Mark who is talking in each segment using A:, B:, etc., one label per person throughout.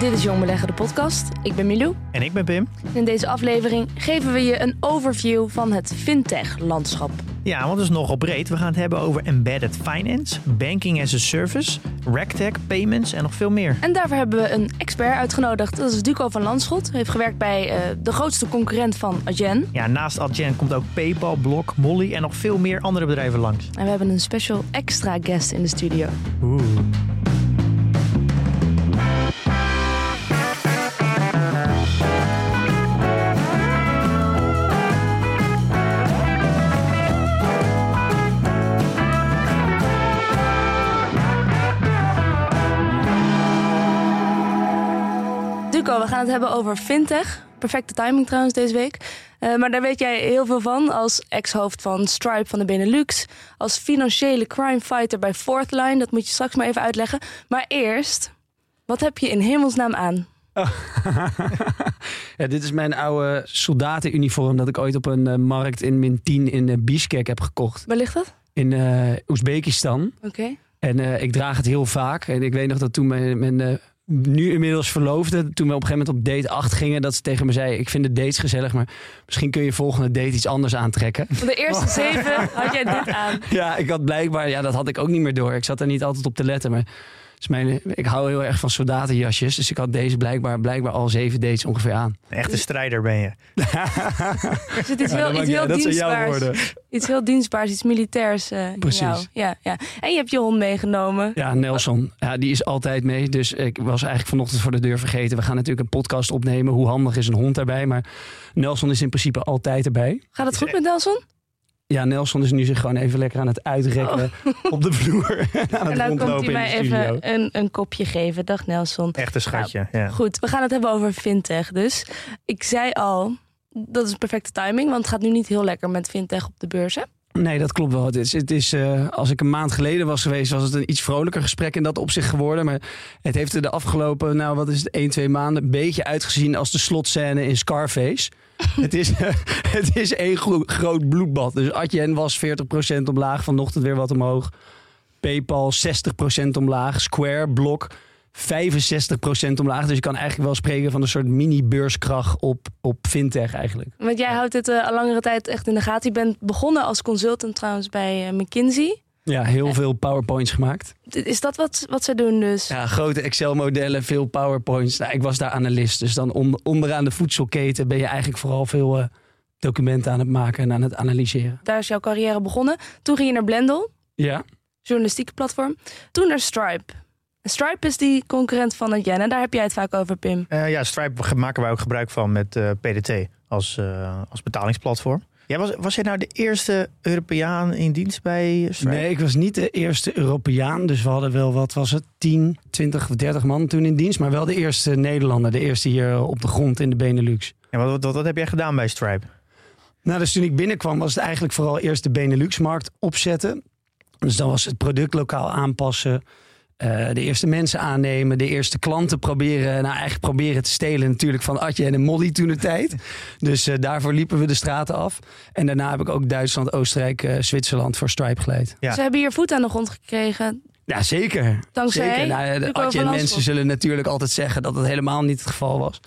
A: Dit is Jong Beleggen, de podcast. Ik ben Milou.
B: En ik ben Pim.
A: In deze aflevering geven we je een overview van het fintech-landschap.
B: Ja, want het is nogal breed. We gaan het hebben over embedded finance, banking as a service, regtech, payments en nog veel meer.
A: En daarvoor hebben we een expert uitgenodigd. Dat is Duco van Landschot. Hij heeft gewerkt bij eh, de grootste concurrent van Adyen.
B: Ja, naast Adyen komt ook PayPal, Block, Molly en nog veel meer andere bedrijven langs.
A: En we hebben een special extra guest in de studio.
B: Oeh.
A: We gaan het hebben over fintech. Perfecte timing trouwens deze week. Eh, maar daar weet jij heel veel van als ex-hoofd van Stripe van de Benelux. Als financiële crime fighter bij Fourthline. Dat moet je straks maar even uitleggen. Maar eerst, wat heb je in hemelsnaam aan?
C: Ja, dit is mijn oude soldatenuniform dat ik ooit op een eh, markt in min 10 in uh, Bishkek heb gekocht.
A: Waar ligt dat?
C: In eh Oezbekistan.
A: Oké.
C: En eh, ik draag het heel vaak. En ik weet nog dat toen mijn, mijn eh, nu inmiddels verloofde, toen we op een gegeven moment op date 8 gingen, dat ze tegen me zei, ik vind de dates gezellig, maar misschien kun je volgende date iets anders aantrekken.
A: De eerste zeven had jij dit aan.
C: Ja, ik had blijkbaar, ja, dat had ik ook niet meer door. Ik zat er niet altijd op te letten, maar dus mijn, ik hou heel erg van soldatenjasjes. Dus ik had deze blijkbaar, blijkbaar al zeven dates ongeveer aan.
B: Een echte strijder ben je.
A: Er zit iets
C: Ja,
A: heel,
C: dat mag
A: iets heel
C: dat zijn jouw
A: dienstbaars.
C: woorden.
A: Iets heel dienstbaars, iets militairs. eh, in
C: Precies.
A: jou. Ja, ja. En je hebt je hond meegenomen.
C: Ja, Nelson. Ja, die is altijd mee. Dus ik was eigenlijk vanochtend voor de deur vergeten. We gaan natuurlijk een podcast opnemen. Hoe handig is een hond daarbij? Maar Nelson is in principe altijd erbij.
A: Gaat het goed met Nelson?
C: Ja, Nelson is nu zich gewoon even lekker aan het uitrekken op de vloer. aan het
A: Oh. En nou komt
C: rondlopen
A: hij mij even een, een kopje geven. Dag Nelson.
B: Echte schatje. Ja.
A: Goed, we gaan het hebben over fintech dus. Ik zei al, dat is een perfecte timing, want het gaat nu niet heel lekker met fintech op de beurzen.
C: Nee, dat klopt wel. Het is, het is, eh, als ik een maand geleden was geweest, was het een iets vrolijker gesprek in dat opzicht geworden. Maar het heeft er de afgelopen, nou wat is het, 1, 2 maanden, een beetje uitgezien als de slotscène in Scarface. het, is, het is één gro- groot bloedbad. Dus Adyen was 40% omlaag, vanochtend weer wat omhoog. PayPal 60% omlaag. Square, Block 65% omlaag. Dus je kan eigenlijk wel spreken van een soort mini-beurskracht op, op fintech eigenlijk.
A: Want jij houdt het eh, al langere tijd echt in de gaten. Je bent begonnen als consultant trouwens bij eh, McKinsey.
C: Ja, heel veel PowerPoints gemaakt.
A: Is dat wat, wat ze doen dus?
C: Ja, grote Excel-modellen, veel PowerPoints. Nou, ik was daar analist, dus dan on- onderaan de voedselketen ben je eigenlijk vooral veel eh, documenten aan het maken en aan het analyseren.
A: Daar is jouw carrière begonnen. Toen ging je naar Blendel,
C: Ja,
A: journalistieke platform. Toen naar Stripe. Stripe is die concurrent van Adyen en daar heb jij het vaak over, Pim.
B: Eh, ja, Stripe maken wij ook gebruik van met eh, PDT als, eh, als betalingsplatform. Ja, was, was jij nou de eerste Europeaan in dienst bij Stripe?
C: nee, ik was niet de eerste Europeaan, dus we hadden wel, wat was het, 10, 20 of 30 man toen in dienst. Maar wel de eerste Nederlander, de eerste hier op de grond in de Benelux.
B: Ja, wat, wat, wat heb jij gedaan bij Stripe?
C: Nou, dus toen ik binnenkwam was het eigenlijk vooral eerst de Benelux-markt opzetten. Dus dan was het product lokaal aanpassen. Eh, de eerste mensen aannemen, de eerste klanten proberen, nou eigenlijk proberen te stelen natuurlijk van Atje en Molly toen de tijd. Dus eh, daarvoor liepen we de straten af. En daarna heb ik ook Duitsland, Oostenrijk, eh, Zwitserland voor Stripe geleid.
B: Ja.
A: Ze hebben hier voet aan de grond gekregen.
C: Ja, zeker.
A: Dankzij
C: zeker. Nou, de Atje en mensen zullen natuurlijk altijd zeggen dat het helemaal niet het geval was.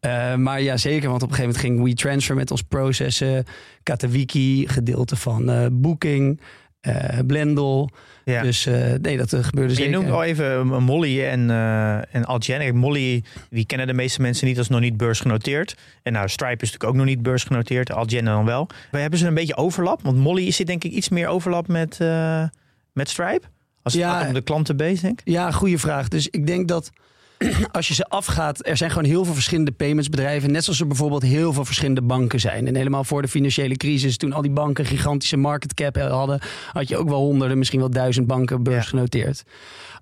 C: Eh, maar ja, zeker. Want op een gegeven moment ging WeTransfer met ons processen. Katawiki, gedeelte van eh Booking, eh Blendel.
B: Ja.
C: Dus eh, nee, dat eh, gebeurde
B: je
C: zeker.
B: noemt al even Molly en, eh en. Kijk, Molly, die kennen de meeste mensen niet als nog niet beursgenoteerd. En nou, Stripe is natuurlijk ook nog niet beursgenoteerd. Adyen dan wel. We hebben ze een beetje overlap? Want Molly zit denk ik iets meer overlap met, met Stripe. Als het
C: Ja.
B: gaat om de klantenbase, denk ik.
C: Ja, goede vraag. Dus ik denk dat als je ze afgaat, er zijn gewoon heel veel verschillende paymentsbedrijven. Net zoals er bijvoorbeeld heel veel verschillende banken zijn. En helemaal voor de financiële crisis, toen al die banken gigantische market cap hadden, had je ook wel honderden, misschien wel duizend banken beursgenoteerd.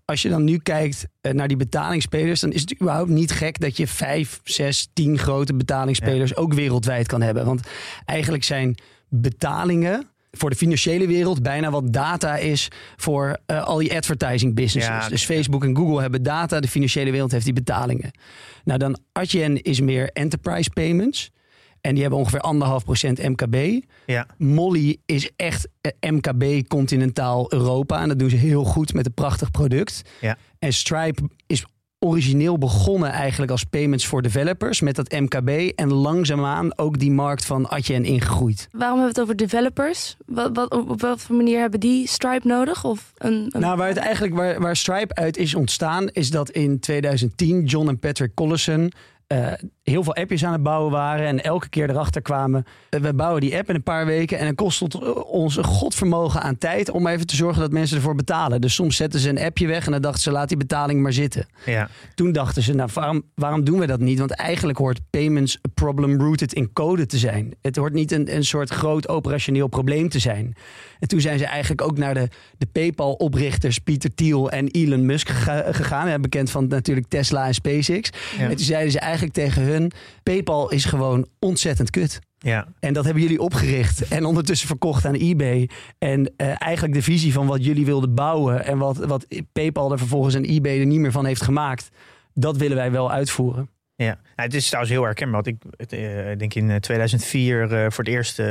C: als je dan nu kijkt eh, naar die betalingsspelers, dan is het überhaupt niet gek dat je vijf, zes, tien grote betalingsspelers ook wereldwijd kan hebben. Want eigenlijk zijn betalingen voor de financiële wereld bijna wat data is voor uh, al die advertising businesses.
B: Ja,
C: dus Facebook en Google hebben data, de financiële wereld heeft die betalingen. Nou, dan Adyen is meer enterprise payments. En die hebben ongeveer anderhalf procent MKB.
B: Ja.
C: Molly is echt eh, MKB continentaal Europa. En dat doen ze heel goed met een prachtig product.
B: Ja.
C: En Stripe is origineel begonnen eigenlijk als payments voor developers met dat MKB. En langzaamaan ook die markt van Adyen ingegroeid.
A: Waarom hebben we het over developers? Wat, wat, op welke manier hebben die Stripe nodig? Of een, een...
C: Nou, waar het eigenlijk waar, waar Stripe uit is ontstaan, is dat in 2010 John en Patrick Collison uh, heel veel appjes aan het bouwen waren. En elke keer erachter kwamen. Uh, we bouwen die app in een paar weken. En het kost het ons een godvermogen aan tijd. om even te zorgen dat mensen ervoor betalen. Dus soms zetten ze een appje weg. en dan dachten ze: laat die betaling maar zitten.
B: Ja.
C: Toen dachten ze: nou, waarom, waarom doen we dat niet? Want eigenlijk hoort payments problem rooted in code te zijn. Het hoort niet een, een soort groot operationeel probleem te zijn. En toen zijn ze eigenlijk ook naar de, de PayPal-oprichters Pieter Thiel en Elon Musk gegaan. Bekend van natuurlijk Tesla en SpaceX. Ja. En toen zeiden ze eigenlijk tegen hun: PayPal is gewoon ontzettend kut.
B: Ja.
C: En dat hebben jullie opgericht en ondertussen verkocht aan eBay. En uh, eigenlijk de visie van wat jullie wilden bouwen en wat, wat PayPal er vervolgens aan eBay er niet meer van heeft gemaakt, dat willen wij wel uitvoeren.
B: Ja, nou, het is trouwens heel herkenbaar. Want ik uh, denk in 2004 uh, voor het eerst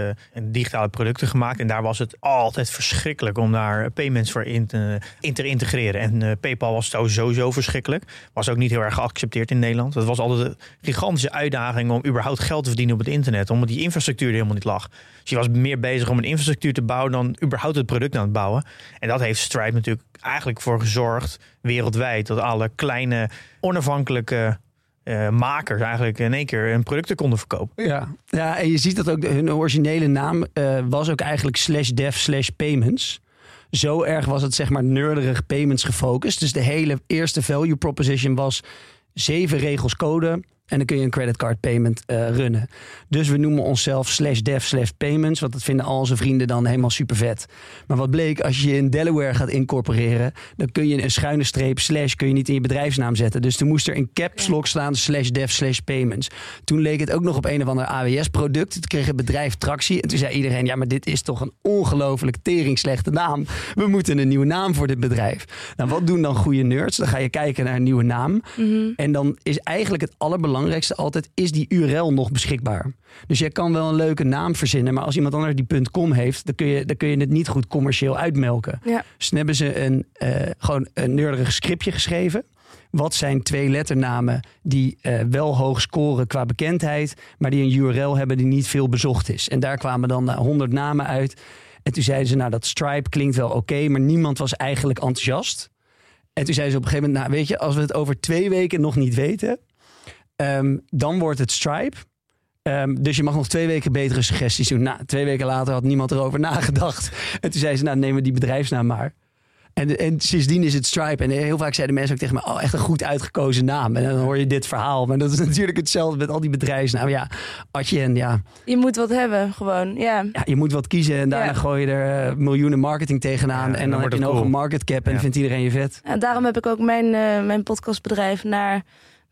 B: digitale producten gemaakt. En daar was het altijd verschrikkelijk om daar payments voor in te, in te integreren. En PayPal was sowieso verschrikkelijk. Was ook niet heel erg geaccepteerd in Nederland. Dat was altijd een gigantische uitdaging om überhaupt geld te verdienen op het internet. Omdat die infrastructuur er helemaal niet lag. Dus je was meer bezig om een infrastructuur te bouwen dan überhaupt het product aan het bouwen. En dat heeft Stripe natuurlijk eigenlijk voor gezorgd wereldwijd. Dat alle kleine onafhankelijke uh, makers eigenlijk in één keer hun producten konden verkopen.
C: Ja, ja en je ziet dat ook de, hun originele naam uh, was ook eigenlijk slash dev slash payments. Zo erg was het zeg maar nerderig payments gefocust. Dus de hele eerste value proposition was zeven regels code. En dan kun je een creditcard payment uh, runnen. Dus we noemen onszelf slash dev slash payments. Want dat vinden al onze vrienden dan helemaal super vet. Maar wat bleek, als je in Delaware gaat incorporeren... dan kun je een schuine streep slash kun je niet in je bedrijfsnaam zetten. Dus toen moest er in caps lock staan slash dev slash payments. Toen leek het ook nog op een of ander AWS-product. Toen kreeg het bedrijf tractie. En toen zei iedereen, ja, maar dit is toch een ongelooflijk teringslechte naam. We moeten een nieuwe naam voor dit bedrijf. Nou, wat doen dan goede nerds? Dan ga je kijken naar een nieuwe naam.
A: Mm -hmm.
C: En dan is eigenlijk het allerbelangrijkste belangrijkste altijd, is die URL nog beschikbaar? Dus jij kan wel een leuke naam verzinnen, maar als iemand anders die .com heeft, dan kun je, dan kun je het niet goed commercieel uitmelken.
A: Ja.
C: Dus dan hebben ze een, uh, gewoon een nerdig scriptje geschreven. Wat zijn twee letternamen die uh, wel hoog scoren qua bekendheid, maar die een URL hebben die niet veel bezocht is? En daar kwamen dan honderd namen uit. En toen zeiden ze, nou dat Stripe klinkt wel oké, okay, maar niemand was eigenlijk enthousiast. En toen zeiden ze op een gegeven moment, nou weet je, als we het over twee weken nog niet weten, Um, dan wordt het Stripe. Um, dus je mag nog twee weken betere suggesties doen. Nou, twee weken later had niemand erover nagedacht. En toen zei ze, nou nemen we die bedrijfsnaam maar. En, en sindsdien is het Stripe. En heel vaak zeiden mensen ook tegen me, oh echt een goed uitgekozen naam. En dan hoor je dit verhaal. Maar dat is natuurlijk hetzelfde met al die bedrijfsnamen. Ja, Adyen, ja.
A: Je moet wat hebben, gewoon, ja.
C: ja je moet wat kiezen en daarna ja. gooi je er uh, miljoenen marketing tegenaan. Ja, en, en dan, dan heb je een hoge market cap en ja. vindt iedereen je vet.
A: En daarom heb ik ook mijn, uh, mijn podcastbedrijf naar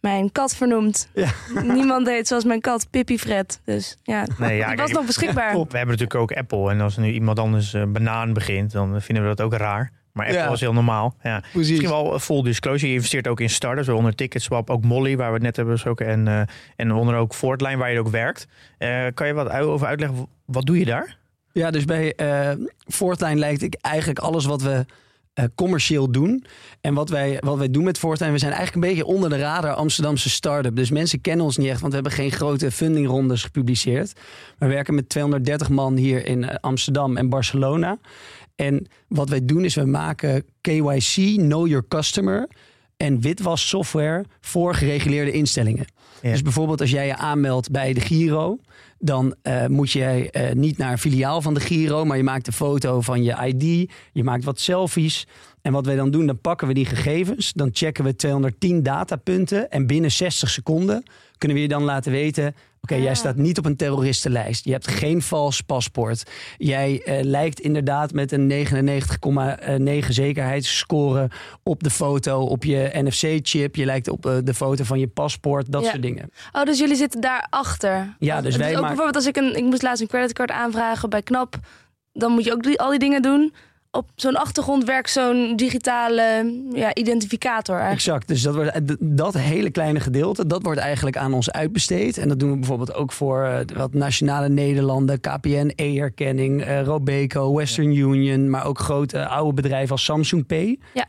A: mijn kat vernoemd.
C: Ja.
A: Niemand deed zoals mijn kat, Pippi Fred. Dus ja,
B: nee, ja
A: die was nog beschikbaar.
B: We hebben natuurlijk ook Apple. En als er nu iemand anders uh, banaan begint, dan vinden we dat ook raar. Maar Apple
C: Ja.
B: is heel normaal. Ja.
C: Precies.
B: Misschien wel full disclosure. Je investeert ook in startups, waaronder Ticketswap, ook Molly, waar we het net hebben besproken. En, eh en onder ook Fortline, waar je ook werkt. Eh, kan je wat over uitleggen? Wat doe je daar?
C: Ja, dus bij eh Fortline lijkt ik eigenlijk alles wat we eh, commercieel doen. En wat wij, wat wij doen met Fortline, we zijn eigenlijk een beetje onder de radar Amsterdamse start-up. Dus mensen kennen ons niet echt, want we hebben geen grote fundingrondes gepubliceerd. We werken met 230 man hier in eh, Amsterdam en Barcelona. En wat wij doen is we maken KYC, Know Your Customer en witwassoftware voor gereguleerde instellingen. Dus bijvoorbeeld als jij je aanmeldt bij de Giro, dan eh, moet jij eh, niet naar een filiaal van de Giro, maar je maakt een foto van je ID, je maakt wat selfies. En wat wij dan doen, dan pakken we die gegevens, dan checken we 210 datapunten en binnen 60 seconden kunnen we je dan laten weten, Oké, jij staat niet op een terroristenlijst. Je hebt geen vals paspoort. Jij eh, lijkt inderdaad met een 99,9 zekerheidsscore op de foto, op je NFC-chip. Je lijkt op eh, de foto van je paspoort, dat
A: Ja.
C: soort dingen.
A: Oh, dus jullie zitten daarachter.
C: Ja, dus wij
A: ook
C: maken-
A: bijvoorbeeld als ik een... Ik moest laatst een creditcard aanvragen bij KNAP. Dan moet je ook die, al die dingen doen. Op zo'n achtergrond werkt zo'n digitale ja, identificator eigenlijk.
C: Exact, dus dat, wordt, eh, dat hele kleine gedeelte, dat wordt eigenlijk aan ons uitbesteed. En dat doen we bijvoorbeeld ook voor eh, wat nationale Nederlanden, KPN, e-herkenning, eh, Robeco, Western Union, maar ook grote oude bedrijven als Samsung Pay.
A: Ja.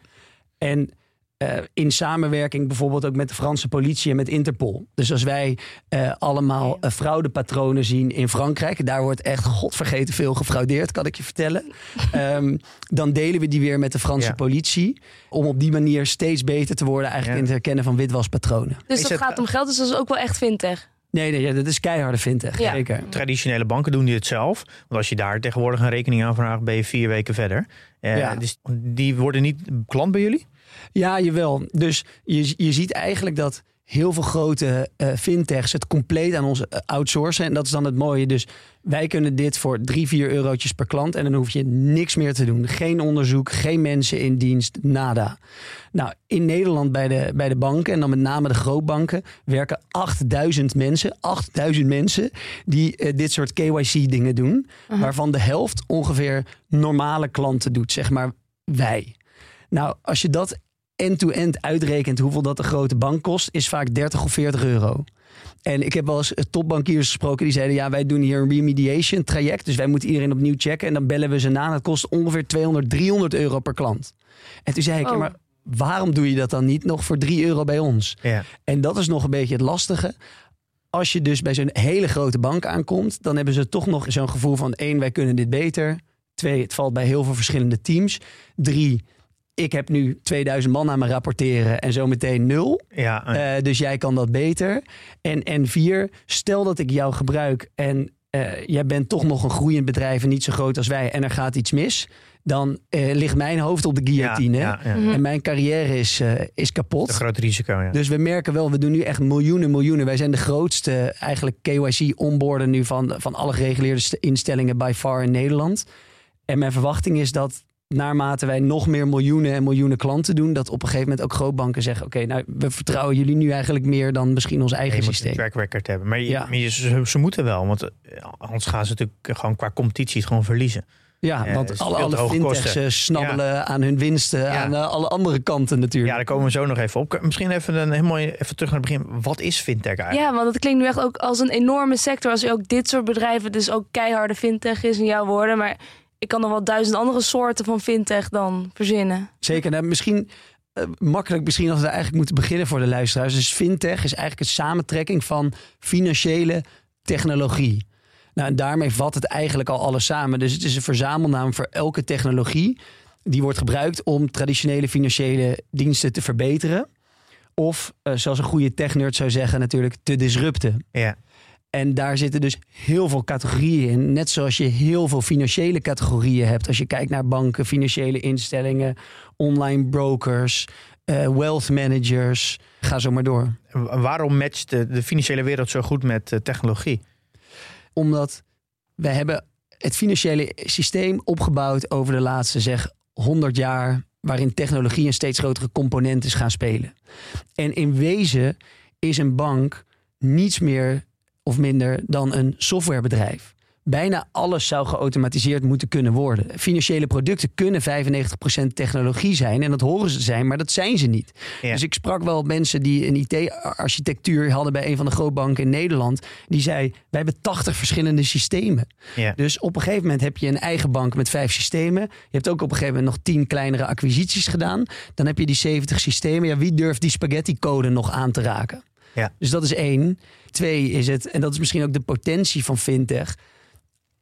C: En eh, in samenwerking bijvoorbeeld ook met de Franse politie en met Interpol. Dus als wij eh, allemaal eh, fraudepatronen zien in Frankrijk, daar wordt echt godvergeten veel gefraudeerd, kan ik je vertellen. Ehm, dan delen we die weer met de Franse
B: Ja.
C: politie. Om op die manier steeds beter te worden eigenlijk
B: Ja.
C: in het herkennen van witwaspatronen.
A: Dus dat
B: het-
A: gaat om geld, dus dat is ook wel echt fintech.
C: Nee, nee, dat is keiharde fintech.
A: Ja.
C: Zeker.
B: Traditionele banken doen dit zelf. Want als je daar tegenwoordig een rekening aanvraagt, ben je vier weken verder. Eh,
C: Ja.
B: Dus die worden niet klant bij jullie?
C: Ja, jawel. Dus je, je ziet eigenlijk dat heel veel grote eh, fintechs het compleet aan ons eh, outsourcen. En dat is dan het mooie. Dus wij kunnen dit voor drie, vier eurotjes per klant. En dan hoef je niks meer te doen. Geen onderzoek, geen mensen in dienst, nada. Nou, in Nederland bij de, bij de banken, en dan met name de grootbanken, werken 8000 mensen. 8000 mensen die eh, dit soort KYC-dingen doen. Waarvan de helft ongeveer normale klanten doet, zeg maar wij. Nou, als je dat end-to-end uitrekent hoeveel dat de grote bank kost, is vaak 30 of 40 euro. En ik heb wel eens eh, topbankiers gesproken die zeiden: ja, wij doen hier een remediation traject. Dus wij moeten iedereen opnieuw checken. En dan bellen we ze na. Dat kost ongeveer 200, 300 euro per klant. En toen zei ik: ja,
A: Oh.
C: maar waarom doe je dat dan niet nog voor 3 euro bij ons?
B: Ja.
C: En dat is nog een beetje het lastige. Als je dus bij zo'n hele grote bank aankomt, dan hebben ze toch nog zo'n gevoel van: één, wij kunnen dit beter. Twee, het valt bij heel veel verschillende teams. Drie, ik heb nu 2000 man aan me rapporteren en zometeen nul.
B: Ja, eh,
C: Eh, dus jij kan dat beter. En, en vier, stel dat ik jou gebruik en eh, jij bent toch nog een groeiend bedrijf en niet zo groot als wij en er gaat iets mis. Dan ligt mijn hoofd op de guillotine.
B: Ja, ja, ja.
C: En mijn carrière is, is kapot.
B: Een groot risico, ja.
C: Dus we merken wel, we doen nu echt miljoenen, miljoenen. Wij zijn de grootste eigenlijk KYC-onboarden nu van, van alle gereguleerde st- instellingen by far in Nederland. En mijn verwachting is dat naarmate wij nog meer miljoenen en miljoenen klanten doen, dat op een gegeven moment ook grootbanken zeggen: Oké, nou, we vertrouwen jullie nu eigenlijk meer dan misschien ons
B: je
C: eigen
B: moet een
C: systeem.
B: track record hebben. Maar, je,
C: Ja.
B: maar je- ze, ze moeten wel, want eh, anders gaan ze natuurlijk gewoon qua competitie het gewoon verliezen.
C: Ja,
B: Ja,
C: want alle, alle fintechs
B: kosten.
C: eh, snabbelen aan hun winsten, aan eh, alle andere kanten natuurlijk.
B: Ja, daar komen we zo nog even op. Misschien even, een, heel mooi, even terug naar het begin. Wat is fintech eigenlijk?
A: Ja, want het klinkt nu echt ook als een enorme sector. Als je ook dit soort bedrijven, dus ook keiharde fintech is in jouw woorden. Maar ik kan nog wel duizend andere soorten van fintech dan verzinnen.
C: Zeker. Nou, misschien eh, makkelijk misschien als we daar eigenlijk moeten beginnen voor de luisteraars. Dus fintech is eigenlijk een samentrekking van financiële technologie. Nou, en daarmee vat het eigenlijk al alles samen. Dus het is een verzamelnaam voor elke technologie die wordt gebruikt om traditionele financiële diensten te verbeteren. Of, eh, zoals een goede technerd zou zeggen, natuurlijk te disrupten.
B: Ja.
C: En daar zitten dus heel veel categorieën in. Net zoals je heel veel financiële categorieën hebt. Als je kijkt naar banken, financiële instellingen, online brokers, eh, wealth managers. Ga zo maar door.
B: Waarom matcht de, de financiële wereld zo goed met eh, technologie?
C: Omdat wij hebben het financiële systeem opgebouwd over de laatste zeg 100 jaar. Waarin technologie een steeds grotere component is gaan spelen. En in wezen is een bank niets meer of minder dan een softwarebedrijf. Bijna alles zou geautomatiseerd moeten kunnen worden. Financiële producten kunnen 95% technologie zijn. En dat horen ze zijn, maar dat zijn ze niet.
B: Ja.
C: Dus ik sprak wel mensen die een IT-architectuur hadden bij een van de grootbanken in Nederland. Die zei: Wij hebben 80 verschillende systemen.
B: Ja.
C: Dus op een gegeven moment heb je een eigen bank met vijf systemen. Je hebt ook op een gegeven moment nog tien kleinere acquisities gedaan. Dan heb je die 70 systemen. Ja, wie durft die spaghetti-code nog aan te raken?
B: Ja.
C: Dus dat is één. Twee is het, en dat is misschien ook de potentie van fintech.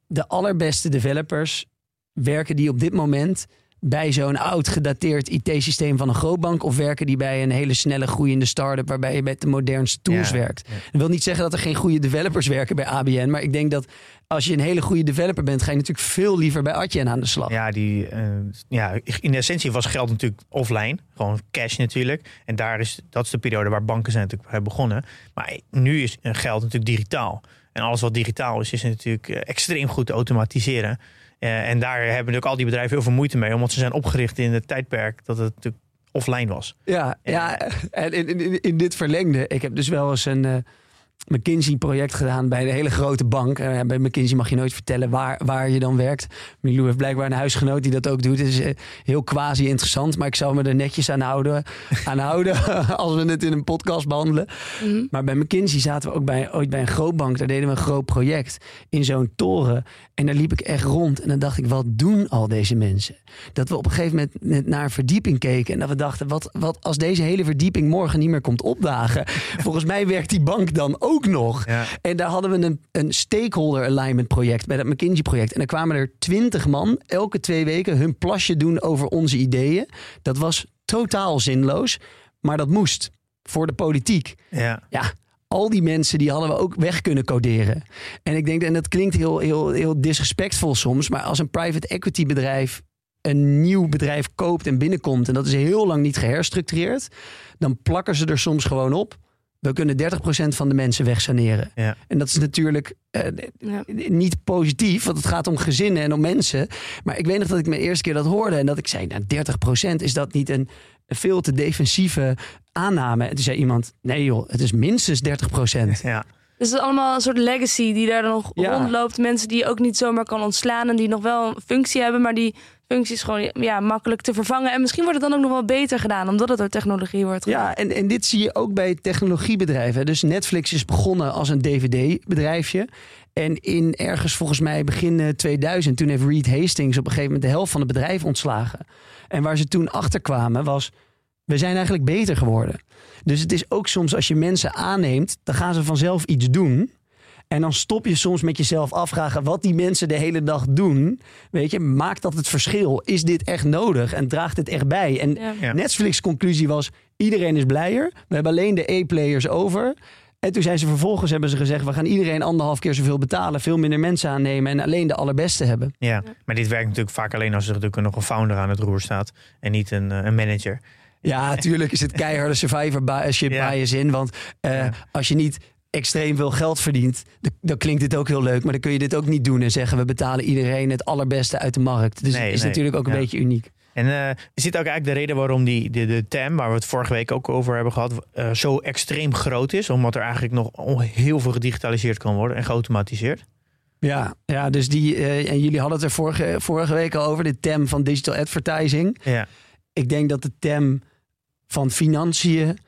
C: De allerbeste developers werken die op dit moment bij zo'n oud gedateerd IT-systeem van een grootbank? Of werken die bij een hele snelle groeiende start-up waarbij je met de modernste tools
B: Ja,
C: werkt?
B: ja.
C: Dat wil niet zeggen dat er geen goede developers werken bij ABN. Maar ik denk dat als je een hele goede developer bent, ga je natuurlijk veel liever bij Adyen aan de slag.
B: Ja, die, eh, ja, in essentie was geld natuurlijk offline. Gewoon cash natuurlijk. En daar is, dat is de periode waar banken zijn natuurlijk bij begonnen. Maar nu is geld natuurlijk digitaal. En alles wat digitaal is, is natuurlijk eh, extreem goed te automatiseren. Eh, en daar hebben natuurlijk al die bedrijven heel veel moeite mee. Omdat ze zijn opgericht in het tijdperk dat het natuurlijk offline was.
C: Ja, ja en in, in, in dit verlengde. Ik heb dus wel eens een eh, McKinsey-project gedaan bij een hele grote bank. Eh, bij McKinsey mag je nooit vertellen waar, waar je dan werkt. Milou heeft blijkbaar een huisgenoot die dat ook doet. Het is eh, heel quasi interessant, maar ik zou me er netjes aan houden, aan houden als we het in een podcast behandelen.
A: Mhm.
C: Maar bij McKinsey zaten we ook bij, ooit bij een grootbank. Daar deden we een groot project in zo'n toren. En daar liep ik echt rond. En dan dacht ik, wat doen al deze mensen? Dat we op een gegeven moment naar een verdieping keken. En dat we dachten, wat, wat als deze hele verdieping morgen niet meer komt opdagen? Volgens mij werkt die bank dan ook nog.
B: Ja.
C: En daar hadden we een, een stakeholder alignment project bij dat McKinsey project. En dan kwamen er twintig man elke twee weken hun plasje doen over onze ideeën. Dat was totaal zinloos. Maar dat moest voor de politiek
B: Ja.
C: ja, al die mensen die hadden we ook weg kunnen coderen. En ik denk, en dat klinkt heel, heel, heel disrespectvol soms, maar als een private equity bedrijf een nieuw bedrijf koopt en binnenkomt en dat is heel lang niet geherstructureerd, dan plakken ze er soms gewoon op. We kunnen 30% van de mensen wegsaneren.
B: Ja.
C: En dat is natuurlijk eh,
A: Ja.
C: niet positief, want het gaat om gezinnen en om mensen. Maar ik weet nog dat ik mijn eerste keer dat hoorde en dat ik zei, nou 30% is dat niet een veel te defensieve aanname? En toen zei iemand, nee joh, het is minstens 30%.
B: Ja.
A: Dus het is allemaal een soort legacy die daar dan nog
C: Ja.
A: rondloopt. Mensen die je ook niet zomaar kan ontslaan en die nog wel een functie hebben, maar die functie is gewoon ja, makkelijk te vervangen. En misschien wordt het dan ook nog wel beter gedaan, omdat het door technologie wordt gedaan.
C: Ja, en, en dit zie je ook bij technologiebedrijven. Dus Netflix is begonnen als een DVD-bedrijfje. En in ergens volgens mij begin eh, 2000, toen heeft Reed Hastings op een gegeven moment de helft van het bedrijf ontslagen. En waar ze toen achter kwamen was, we zijn eigenlijk beter geworden. Dus het is ook soms als je mensen aanneemt, dan gaan ze vanzelf iets doen. En dan stop je soms met jezelf afvragen wat die mensen de hele dag doen. Weet je, maakt dat het verschil? Is dit echt nodig en draagt het echt bij? En
A: Ja.
C: Netflix conclusie was, iedereen is blijer. We hebben alleen de E-players over. En toen zijn ze vervolgens hebben ze gezegd, we gaan iedereen anderhalf keer zoveel betalen, veel minder mensen aannemen en alleen de allerbeste hebben.
B: Ja. maar dit werkt natuurlijk vaak alleen als er natuurlijk nog een founder aan het roer staat. En niet een, eh, een manager.
C: Ja, natuurlijk is het keiharde survivorship
B: Ja.
C: bias in. Want eh,
B: Ja.
C: als je niet extreem veel geld verdient, dan klinkt dit ook heel leuk. Maar dan kun je dit ook niet doen en zeggen we betalen iedereen het allerbeste uit de markt. Dus
B: Nee,
C: het is
B: nee.
C: natuurlijk ook een
B: Ja.
C: beetje uniek.
B: En eh, is dit ook eigenlijk de reden waarom die, de, de TAM, waar we het vorige week ook over hebben gehad, eh, zo extreem groot is? Omdat er eigenlijk nog heel veel gedigitaliseerd kan worden en geautomatiseerd.
C: Ja, ja dus die, eh, en jullie hadden het er vorige, vorige week al over, de TAM van digital advertising.
B: Ja,
C: Ik denk dat de TAM van financiën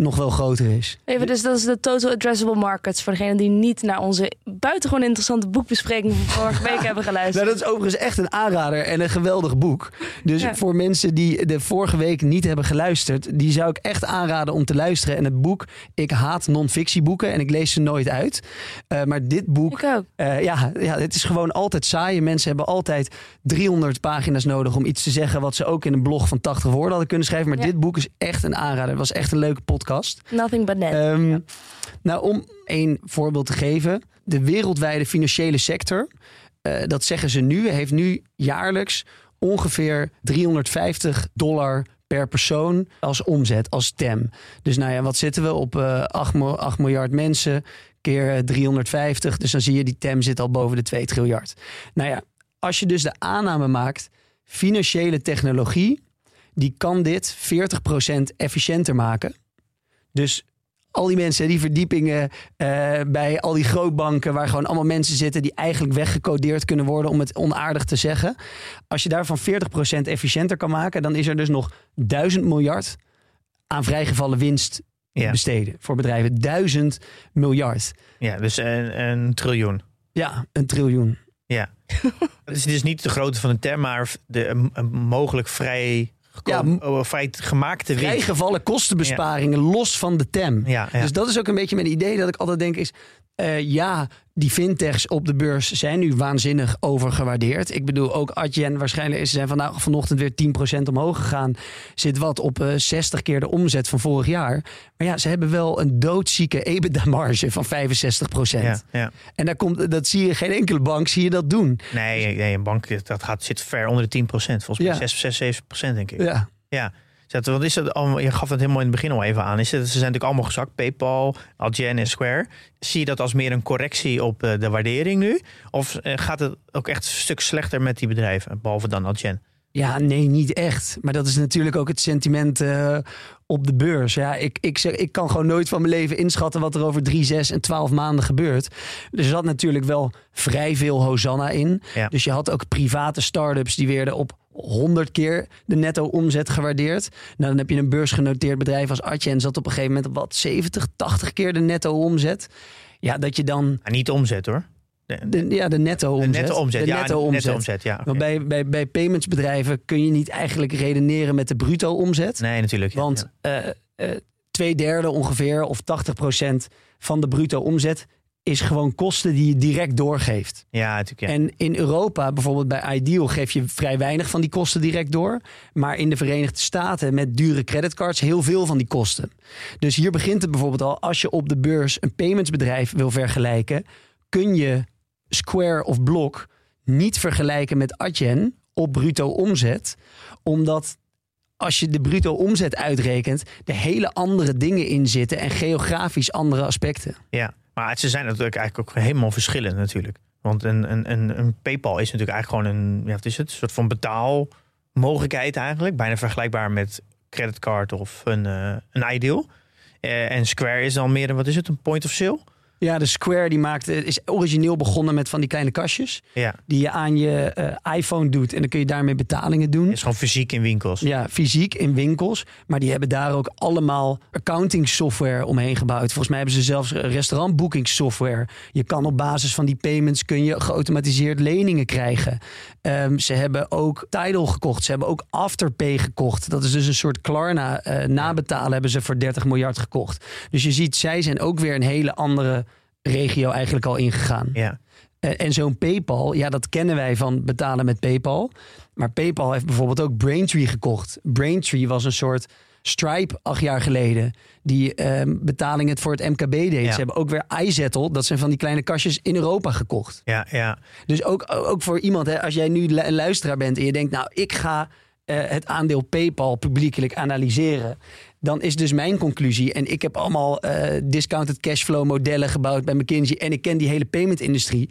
C: nog wel groter is.
A: Even, dus dat is de Total Addressable Markets. Voor degenen die niet naar onze buitengewoon interessante boekbespreking van vorige week hebben geluisterd.
C: Nou, dat is overigens echt een aanrader en een geweldig boek. Dus
A: Ja.
C: voor mensen die de vorige week niet hebben geluisterd, die zou ik echt aanraden om te luisteren. En het boek, ik haat non-fictieboeken en ik lees ze nooit uit. Eh, maar dit boek, eh, ja, ja, het is gewoon altijd saai. Mensen hebben altijd 300 pagina's nodig om iets te zeggen wat ze ook in een blog van 80 woorden hadden kunnen schrijven. Maar
A: Ja.
C: dit boek is echt een aanrader. Het was echt een leuke podcast.
A: Nothing but net.
C: Ehm, Nou, om één voorbeeld te geven. De wereldwijde financiële sector, eh, dat zeggen ze nu, heeft nu jaarlijks ongeveer 350 dollar per persoon als omzet, als TEM. Dus nou ja, wat zitten we op eh 8, 8 miljard mensen keer eh, 350. Dus dan zie je die TEM zit al boven de 2 triljard. Nou ja, als je dus de aanname maakt, financiële technologie, die kan dit 40% efficiënter maken. Dus al die mensen, die verdiepingen eh, bij al die grootbanken, waar gewoon allemaal mensen zitten die eigenlijk weggecodeerd kunnen worden, om het onaardig te zeggen. Als je daarvan 40% efficiënter kan maken, dan is er dus nog 1000 miljard aan vrijgevallen winst
B: ja.
C: besteden voor bedrijven. 1000 miljard.
B: ja dus een, een triljoen.
C: Ja, een triljoen.
B: Ja. Het is dus niet de grootte van de TAM, maar de een- een mogelijk vrij, gekomen,
C: Ja,
B: oh, vrij gemaakte winst.
C: Kostenbesparingen los van de TEM.
B: Ja, ja.
C: Dus dat is ook een beetje mijn idee dat ik altijd denk is... eh, ja, die fintechs op de beurs zijn nu waanzinnig overgewaardeerd. Ik bedoel, ook Adyen waarschijnlijk is zijn vandaag vanochtend weer 10% omhoog gegaan. Zit wat op uh, 60 keer de omzet van vorig jaar. Maar ja, ze hebben wel een doodzieke EBITDA-marge van 65%.
B: Ja, ja.
C: En daar komt, dat zie je geen enkele bank zie je dat doen.
B: Nee, nee een bank dat gaat, zit ver onder de 10%. Volgens mij
C: Ja.
B: 6, 6, 7 denk ik.
C: Ja.
B: Ja. Zet, wat is dat allemaal? Je gaf het helemaal in het begin al even aan. Is het, ze zijn natuurlijk allemaal gezakt. PayPal, Adyen en Square. Zie je dat als meer een correctie op eh, de waardering nu? Of eh, gaat het ook echt een stuk slechter met die bedrijven? Behalve dan Adyen.
C: Ja, nee, niet echt. Maar dat is natuurlijk ook het sentiment eh, op de beurs. Ja, ik, ik, zeg, ik kan gewoon nooit van mijn leven inschatten wat er over drie, zes en twaalf maanden gebeurt. Er zat natuurlijk wel vrij veel Hosanna in.
B: Ja.
C: Dus je had ook private start-ups die werden op 100 keer de netto omzet gewaardeerd. Nou, dan heb je een beursgenoteerd bedrijf als Adyen zat op een gegeven moment op wat 70, 80 keer de netto omzet. Ja, dat je dan
B: niet omzet hoor. De,
C: de, ja, de netto
B: de
C: omzet.
B: netto omzet.
C: De
B: ja,
C: netto
B: de
C: omzet.
B: netto omzet. Ja.
C: Want bij, bij, bij paymentsbedrijven kun je niet eigenlijk redeneren met de bruto omzet.
B: Nee, natuurlijk. ja.
C: Want
B: Ja.
C: eh, eh, twee derde ongeveer of 80% van de bruto omzet is gewoon kosten die je direct doorgeeft.
B: Ja, natuurlijk. Ja.
C: En in Europa, bijvoorbeeld bij Ideal, geef je vrij weinig van die kosten direct door. Maar in de Verenigde Staten met dure creditcards heel veel van die kosten. Dus hier begint het bijvoorbeeld al. Als je op de beurs een paymentsbedrijf wil vergelijken, kun je Square of Block niet vergelijken met Adyen op bruto omzet. Omdat als je de bruto omzet uitrekent, er hele andere dingen in zitten en geografisch andere aspecten.
B: Ja, maar ze zijn natuurlijk eigenlijk ook helemaal verschillend natuurlijk. Want een, een, een, een PayPal is natuurlijk eigenlijk gewoon een, ja, wat is het, een soort van betaalmogelijkheid eigenlijk. Bijna vergelijkbaar met creditcard of een, eh, een Ideal. Eh, en Square is dan meer een, wat is het, een point of sale?
C: Ja, de Square die maakte, is origineel begonnen met van die kleine kastjes.
B: Ja,
C: Die je aan je eh, iPhone doet. En dan kun je daarmee betalingen doen.
B: is gewoon fysiek in winkels.
C: Ja, fysiek in winkels. Maar die hebben daar ook allemaal accounting software omheen gebouwd. Volgens mij hebben ze zelfs restaurantboekingssoftware. Je kan op basis van die payments kun je geautomatiseerd leningen krijgen. Ehm, ze hebben ook Tidal gekocht. Ze hebben ook Afterpay gekocht. Dat is dus een soort Klarna eh, nabetalen hebben ze voor 30 miljard gekocht. Dus je ziet, zij zijn ook weer een hele andere regio eigenlijk al ingegaan.
B: Ja,
C: En, en zo'n PayPal, ja, dat kennen wij van betalen met PayPal. Maar PayPal heeft bijvoorbeeld ook Braintree gekocht. Braintree was een soort Stripe acht jaar geleden. Die ehm, betalingen voor het MKB deed.
B: Ja.
C: Ze hebben ook weer iZettle. Dat zijn van die kleine kastjes in Europa gekocht.
B: ja, ja.
C: Dus ook, ook voor iemand, hè, als jij nu een luisteraar bent en je denkt, nou, ik ga het aandeel PayPal publiekelijk analyseren. Dan is dus mijn conclusie, en ik heb allemaal eh, discounted cashflow modellen gebouwd bij McKinsey en ik ken die hele payment-industrie.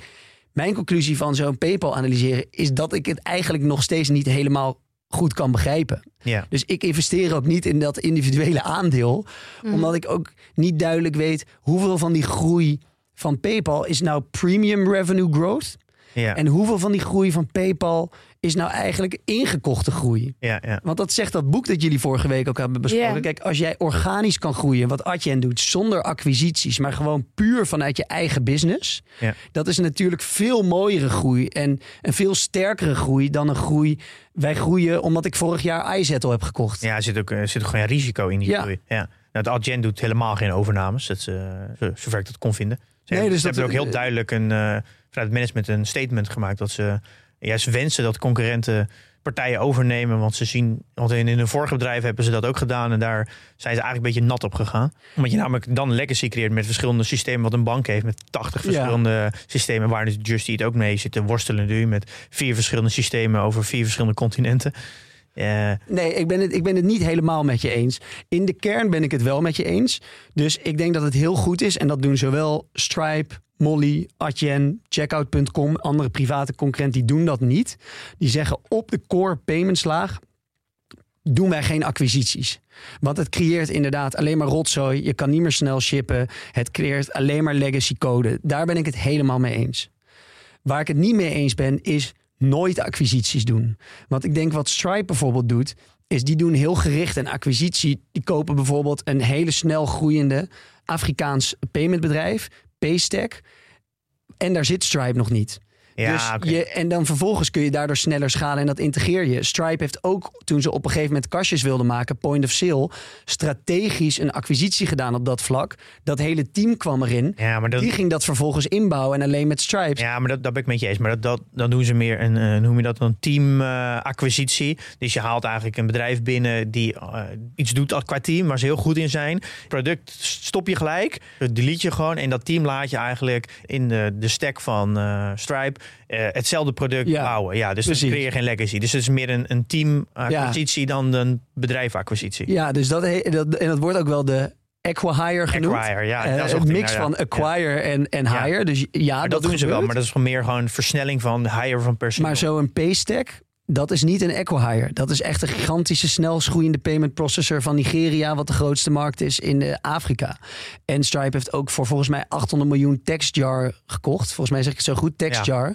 C: Mijn conclusie van zo'n PayPal analyseren is dat ik het eigenlijk nog steeds niet helemaal goed kan begrijpen.
B: ja.
C: Dus ik investeer ook niet in dat individuele aandeel. Omdat ik ook niet duidelijk weet hoeveel van die groei van PayPal is nou premium revenue growth.
B: ja.
C: En hoeveel van die groei van PayPal is nou eigenlijk ingekochte groei?
B: ja, ja.
C: Want dat zegt dat boek dat jullie vorige week ook hebben besproken. Kijk, als jij organisch kan groeien, wat Adyen doet, zonder acquisities, maar gewoon puur vanuit je eigen business.
B: Ja.
C: Dat is natuurlijk veel mooiere groei en een veel sterkere groei dan een groei. Wij groeien omdat ik vorig jaar iZettle heb gekocht.
B: Ja, er zit ook, er zit ook gewoon risico in die
C: Ja.
B: groei. Ja. Nou, de Adyen doet helemaal geen overnames, dat ze, zo- zover ik dat kon vinden. Ze
C: Nee, dus
B: ze
C: dat-
B: hebben ook heel duidelijk een, eh, vanuit het management een statement gemaakt dat ze juist wensen dat concurrenten partijen overnemen. Want ze zien, want in, in hun vorige bedrijf hebben ze dat ook gedaan en daar zijn ze eigenlijk een beetje nat op gegaan. Omdat je namelijk dan legacy creëert met verschillende systemen wat een bank heeft met 80
C: Ja.
B: verschillende systemen waar dus Just Eat ook mee zit te worstelen nu met vier verschillende systemen over vier verschillende continenten. Eh,
C: Nee, ik ben, het, ik ben het niet helemaal met je eens. In de kern ben ik het wel met je eens. Dus ik denk dat het heel goed is. En dat doen zowel Stripe, Molly, Adyen, Checkout.com, andere private concurrenten, die doen dat niet. Die zeggen op de core paymentslaag doen wij geen acquisities. Want het creëert inderdaad alleen maar rotzooi. Je kan niet meer snel shippen. Het creëert alleen maar legacy code. Daar ben ik het helemaal mee eens. Waar ik het niet mee eens ben, is nooit acquisities doen. Want ik denk wat Stripe bijvoorbeeld doet, is die doen heel gericht een acquisitie. Die kopen bijvoorbeeld een hele snel groeiende Afrikaans paymentbedrijf, Paystack. En daar zit Stripe nog niet.
B: Ja,
C: dus je, en dan vervolgens kun je daardoor sneller schalen en dat integreer je. Stripe heeft ook, toen ze op een gegeven moment kastjes wilden maken, point of sale, strategisch een acquisitie gedaan op dat vlak. Dat hele team kwam erin.
B: Ja, maar dat,
C: Die ging dat vervolgens inbouwen en alleen met Stripes.
B: Ja, maar dat, dat ben ik met je eens. Maar dat, dat, dan doen ze meer een, eh, noem je dat, een team-acquisitie. dus je haalt eigenlijk een bedrijf binnen die eh, iets doet qua team, waar ze heel goed in zijn. Product stop je gelijk, delete je gewoon. En dat team laat je eigenlijk in de, de stack van eh, Stripe eh, hetzelfde product
C: Ja,
B: bouwen. Ja, dus
C: precies.
B: dan creëer je geen legacy. Dus het is meer een, een team-acquisitie dan een bedrijfacquisitie.
C: Ja, dus dat, dat, en dat wordt ook wel de acquire genoemd.
B: Acquire, ja.
C: Eh,
B: dat is
C: een mix van
B: ja.
C: acquire en, en hire. Dus ja,
B: Maar
C: dat,
B: dat, doen ze wel, maar dat is gewoon meer gewoon versnelling van hire van personeel.
C: Maar zo'n paystack, dat is niet een acquire. Dat is echt een gigantische, snel groeiende payment processor van Nigeria, wat de grootste markt is in eh, Afrika. En Stripe heeft ook voor volgens mij 800 miljoen TextJar gekocht. Volgens mij zeg ik het zo goed, TextJar.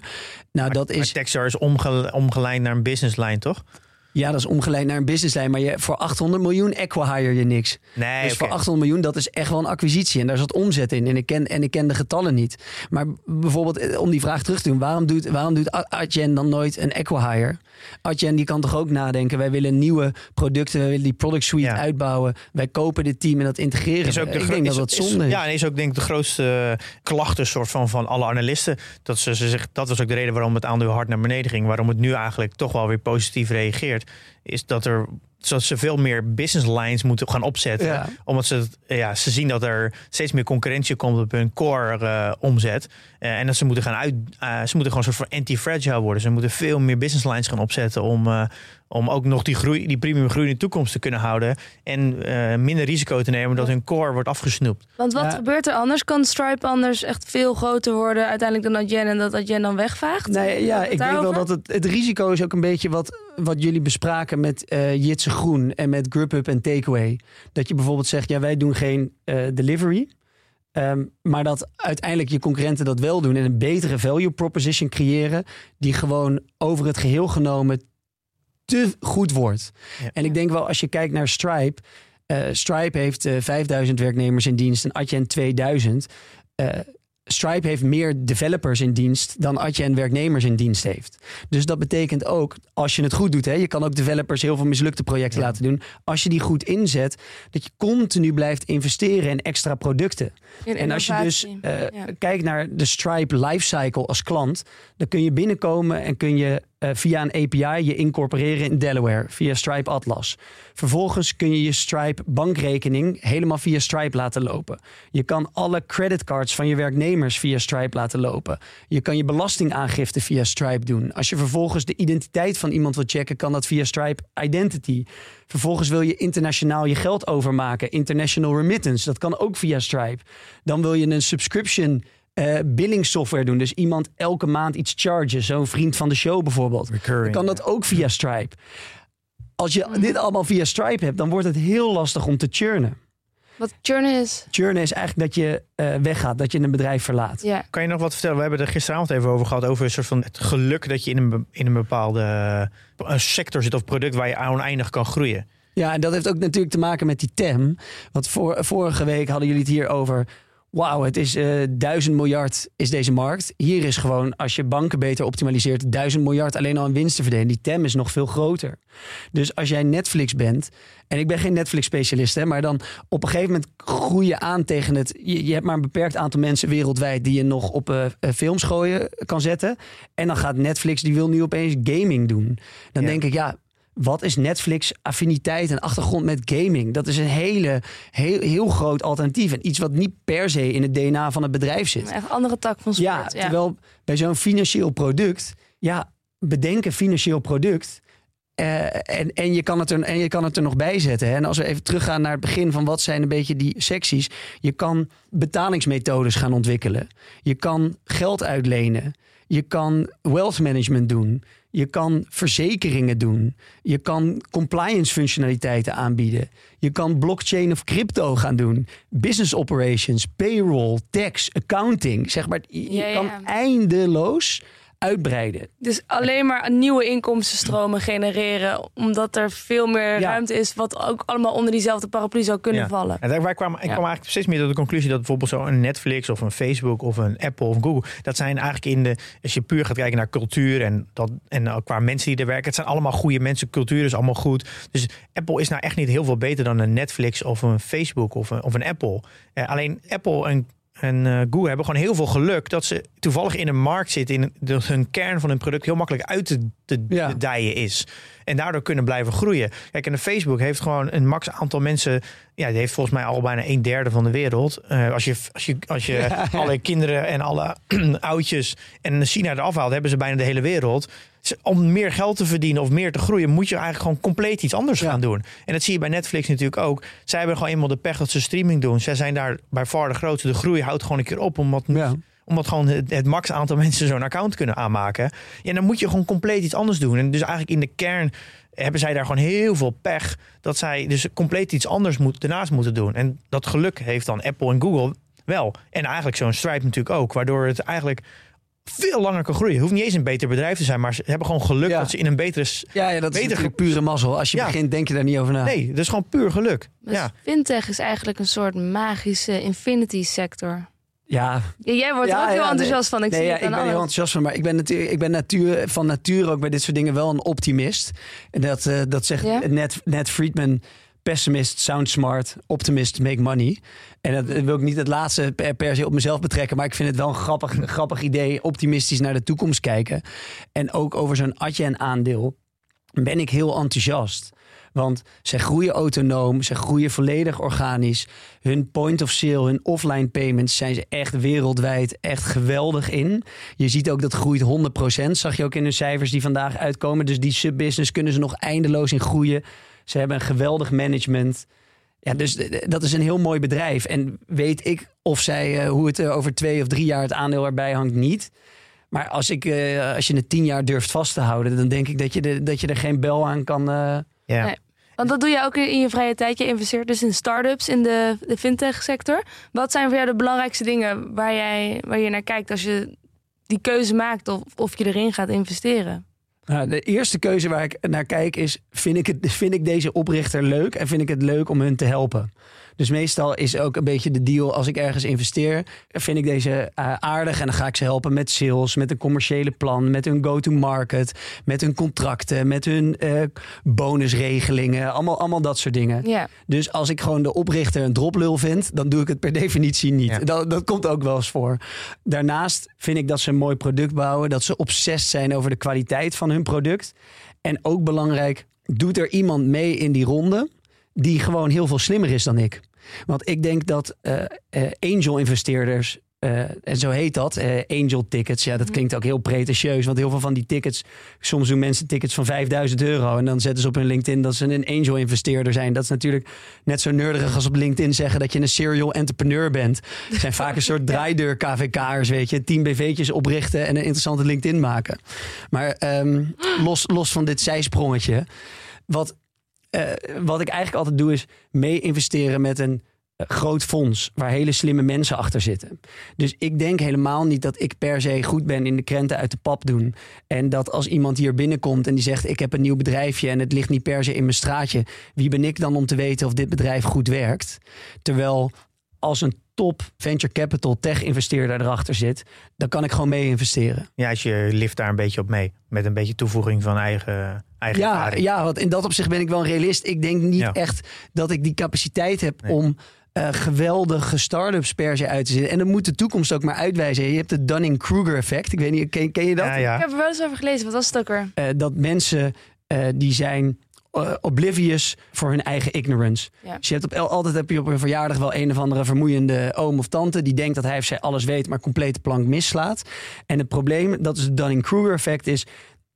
C: Nou, dat
B: Maar
C: is,
B: Textar is omge, omgelijnd naar een businesslijn, toch?
C: Ja, dat is omgeleid naar een businesslijn. Maar je, voor 800 miljoen acquire je niks.
B: Nee,
C: Dus voor
B: oké.
C: 800 miljoen, dat is echt wel een acquisitie. En daar zat omzet in. En ik ken, en ik ken de getallen niet. Maar bijvoorbeeld, eh, om die vraag terug te doen. Waarom doet, waarom doet Adyen dan nooit een acquihire? Adyen die kan toch ook nadenken. Wij willen nieuwe producten. Wij willen die product suite
B: Ja.
C: uitbouwen. Wij kopen dit team en dat integreren.
B: Is ook de
C: ik denk
B: is-
C: dat zonde is.
B: Ja, en is ook denk ik de grootste eh, klachten soort van, van alle analisten. Dat, ze, ze zegt, dat was ook de reden waarom het aandeel hard naar beneden ging. Waarom het nu eigenlijk toch wel weer positief reageert. Is dat er zodat ze veel meer business lines moeten gaan opzetten.
C: Ja.
B: Omdat ze, ja, ze zien dat er steeds meer concurrentie komt op hun core eh, omzet. Eh, en dat ze moeten gaan uit. eh, ze moeten gewoon een soort van anti-fragile worden. Ze moeten veel meer business lines gaan opzetten om, om ook nog die, groei, die premium groei in de toekomst te kunnen houden. En eh, minder risico te nemen dat hun core wordt afgesnoept.
A: Want wat
C: Ja.
A: gebeurt er anders? Kan Stripe anders echt veel groter worden uiteindelijk dan Adyen en dat Adyen dan wegvaagt?
C: Nee, ja, ik denk wel dat het, het risico is ook een beetje wat, wat jullie bespraken met eh Jitse Groen en met GrubHub en Takeaway. Dat je bijvoorbeeld zegt, ja, wij doen geen eh, delivery. Ehm, maar dat uiteindelijk je concurrenten dat wel doen en een betere value proposition creëren, die gewoon over het geheel genomen te goed wordt.
B: Ja.
C: En ik denk wel, als je kijkt naar Stripe, eh, Stripe heeft eh 5000 werknemers in dienst en Adyen 2000. Eh, Stripe heeft meer developers in dienst dan Adyen werknemers in dienst heeft. Dus dat betekent ook, als je het goed doet, hè, je kan ook developers heel veel mislukte projecten
B: Ja.
C: laten doen. Als je die goed inzet, dat je continu blijft investeren in extra producten.
A: In
C: En als je dus eh,
A: Ja.
C: kijkt naar de Stripe lifecycle als klant, dan kun je binnenkomen en kun je eh, via een API je incorporeren in Delaware via Stripe Atlas. Vervolgens kun je je Stripe bankrekening helemaal via Stripe laten lopen. Je kan alle creditcards van je werknemers via Stripe laten lopen. Je kan je belastingaangifte via Stripe doen. Als je vervolgens de identiteit van iemand wil checken, kan dat via Stripe Identity. Vervolgens wil je internationaal je geld overmaken, international remittance. Dat kan ook via Stripe. Dan wil je een subscription eh billing software doen. Dus iemand elke maand iets chargen. Zo'n vriend van de show bijvoorbeeld. Dan
B: Recurring.
C: kan dat ook via Stripe. Als je dit allemaal via Stripe hebt, dan wordt het heel lastig om te churnen.
A: Wat churn is.
C: Churnen is eigenlijk dat je eh, weggaat, dat je een bedrijf verlaat.
B: Kan je nog wat vertellen? We hebben er gisteravond even over gehad. Over een soort van het geluk dat je in een, in een bepaalde een sector zit of product waar je oneindig kan groeien.
C: Ja, en dat heeft ook natuurlijk te maken met die TEM. Want voor, vorige week hadden jullie het hier over. Wauw, het is eh duizend miljard is deze markt. Hier is gewoon, als je banken beter optimaliseert, duizend miljard alleen al aan winst te verdelen. Die TEM is nog veel groter. Dus als jij Netflix bent, en ik ben geen Netflix-specialist, hè, maar dan op een gegeven moment groei je aan tegen het. Je, je hebt maar een beperkt aantal mensen wereldwijd die je nog op eh, films gooien kan zetten. En dan gaat Netflix, die wil nu opeens gaming doen. Dan
B: Ja.
C: denk ik, ja, wat is Netflix affiniteit en achtergrond met gaming? Dat is een hele, heel, heel groot alternatief. En iets wat niet per se in het DNA van het bedrijf zit.
A: Echt andere tak van sport.
C: Ja,
A: Ja,
C: terwijl bij zo'n financieel product, ja, bedenken financieel product. eh, en, en, je kan het er, en je kan het er nog bij zetten. Hè? En als we even teruggaan naar het begin van wat zijn een beetje die secties. Je kan betalingsmethodes gaan ontwikkelen. Je kan geld uitlenen. Je kan wealth management doen. Je kan verzekeringen doen. Je kan compliance functionaliteiten aanbieden. Je kan blockchain of crypto gaan doen. Business operations, payroll, tax, accounting. Zeg maar, je
A: Ja, ja.
C: kan eindeloos uitbreiden.
A: Dus alleen maar nieuwe inkomstenstromen genereren. Omdat er veel meer
C: Ja.
A: ruimte is. Wat ook allemaal onder diezelfde paraplu zou kunnen
B: Ja.
A: vallen.
B: En daar, wij kwamen, ik
C: Ja.
B: kwam eigenlijk steeds meer tot de conclusie dat bijvoorbeeld zo'n Netflix of een Facebook of een Apple of Google, dat zijn eigenlijk in de, als je puur gaat kijken naar cultuur en, dat, en qua mensen die er werken, het zijn allemaal goede mensen, cultuur is allemaal goed. Dus Apple is nou echt niet heel veel beter dan een Netflix of een Facebook of een, of een Apple. Eh, alleen Apple en en eh, Google hebben gewoon heel veel geluk dat ze toevallig in een markt zitten, in dat hun kern van hun product heel makkelijk uit te, te,
C: Ja.
B: te dijen is. En daardoor kunnen blijven groeien. Kijk, en de Facebook heeft gewoon een max aantal mensen. Ja, die heeft volgens mij al bijna een derde van de wereld. Eh, als je, als je, als je alle kinderen en alle oudjes en China eraf haalt, hebben ze bijna de hele wereld. Dus om meer geld te verdienen of meer te groeien, moet je eigenlijk gewoon compleet iets anders
C: Ja.
B: gaan doen. En dat zie je bij Netflix natuurlijk ook. Zij hebben gewoon eenmaal de pech dat ze streaming doen. Zij zijn daar bij far de grootste. De groei houdt gewoon een keer op, omdat
C: Ja.
B: Omdat gewoon het, het max aantal mensen zo'n account kunnen aanmaken. Ja, dan moet je gewoon compleet iets anders doen. En dus eigenlijk in de kern hebben zij daar gewoon heel veel pech. Dat zij dus compleet iets anders moet, daarnaast moeten doen. En dat geluk heeft dan Apple en Google wel. En eigenlijk zo'n Stripe natuurlijk ook. Waardoor het eigenlijk veel langer kan groeien. Het hoeft niet eens een beter bedrijf te zijn. Maar ze hebben gewoon geluk
C: Ja.
B: dat ze in een betere...
C: Ja, ja, dat is
B: Beter
C: natuurlijk pure mazzel. Als je
B: Ja.
C: begint, denk je daar niet over na.
B: Nee, dat is gewoon puur geluk.
A: Dus
B: Ja.
A: fintech is eigenlijk een soort magische infinity sector.
C: Ja,
A: Ja, jij wordt er
C: Ja,
A: ook heel
C: ja,
A: enthousiast van. Ik
C: nee,
A: zie
C: ja,
A: het
C: ik ben er heel
A: alles.
C: enthousiast van. Maar ik ben, natuur, ik ben natuur, van nature ook bij dit soort dingen wel een optimist. En dat, eh, dat zegt Ned Friedman. Pessimist, sound smart, optimist, make money. En dat wil ik niet het laatste per, per se op mezelf betrekken. Maar ik vind het wel een grappig, grappig idee. Optimistisch naar de toekomst kijken. En ook over zo'n Adyen aandeel ben ik heel enthousiast. Want ze groeien autonoom, ze groeien volledig organisch. Hun point of sale, hun offline payments zijn ze echt wereldwijd echt geweldig in. Je ziet ook dat groeit 100%, zag je ook in de cijfers die vandaag uitkomen. Dus die subbusiness kunnen ze nog eindeloos in groeien. Ze hebben een geweldig management. Ja, dus dat is een heel mooi bedrijf. En weet ik of zij, eh, hoe het er over twee of drie jaar het aandeel erbij hangt, niet. Maar als, ik, eh, als je het tien jaar durft vast te houden, dan denk ik dat je, de, dat je er geen bel aan kan. eh,
B: Ja.
A: Nee. Want dat doe je ook in je vrije tijd. Je investeert dus in start-ups in de, de fintech sector. Wat zijn voor jou de belangrijkste dingen waar, jij, waar je naar kijkt als je die keuze maakt of, of je erin gaat investeren?
C: Nou, de eerste keuze waar ik naar kijk is: vind ik, het, vind ik deze oprichter leuk en vind ik het leuk om hun te helpen? Dus meestal is ook een beetje de deal als ik ergens investeer, vind ik deze eh, aardig en dan ga ik ze helpen met sales, met een commerciële plan, met hun go-to-market, met hun contracten, met hun eh, bonusregelingen, allemaal, allemaal dat soort dingen.
A: Ja,
C: Dus als ik gewoon de oprichter een droplul vind, dan doe ik het per definitie niet.
B: Ja.
C: Dat, dat komt ook wel eens voor. Daarnaast vind ik dat ze een mooi product bouwen, dat ze obsessief zijn over de kwaliteit van hun product. En ook belangrijk, doet er iemand mee in die ronde die gewoon heel veel slimmer is dan ik? Want ik denk dat eh, eh, angel investeerders eh, en zo heet dat, angel tickets. Ja, dat klinkt ook heel pretentieus. Want heel veel van die tickets, soms doen mensen tickets van 5000 euro. En dan zetten ze op hun LinkedIn dat ze een angel investeerder zijn. Dat is natuurlijk net zo nerdig als op LinkedIn zeggen dat je een serial entrepreneur bent. Het zijn vaak een soort draaideur KVK'ers, weet je. Tien BV'tjes oprichten en een interessante LinkedIn maken. Maar ehm, los, los van dit zijsprongetje. Wat, wat ik eigenlijk altijd doe is mee investeren met een eh, groot fonds waar hele slimme mensen achter zitten. Dus ik denk helemaal niet dat ik per se goed ben in de krenten uit de pap doen. En dat als iemand hier binnenkomt en die zegt: Ik heb een nieuw bedrijfje en het ligt niet per se in mijn straatje. Wie ben ik dan om te weten of dit bedrijf goed werkt? Terwijl als een top venture capital tech investeerder erachter zit, dan kan ik gewoon mee investeren.
B: Ja, als je lift daar een beetje op mee. Met een beetje toevoeging van eigen, eigen
C: Ja,
B: ervaring.
C: ja, want in dat opzicht ben ik wel een realist. Ik denk niet
B: Ja.
C: echt dat ik die capaciteit heb
B: Nee.
C: om eh, geweldige start-ups per se uit te zetten. En dan moet de toekomst ook maar uitwijzen. Je hebt het Dunning-Kruger effect. Ik weet niet, ken, ken je dat?
B: Ja,
A: ik heb er wel eens over gelezen. Wat was het ook weer?
C: Eh, dat mensen eh, die zijn oblivious voor hun eigen ignorance.
A: Ja.
C: Dus je hebt op, altijd heb je op een verjaardag wel een of andere vermoeiende oom of tante die denkt dat hij of zij alles weet, maar complete plank mislaat. En het probleem, dat is het Dunning-Kruger effect, is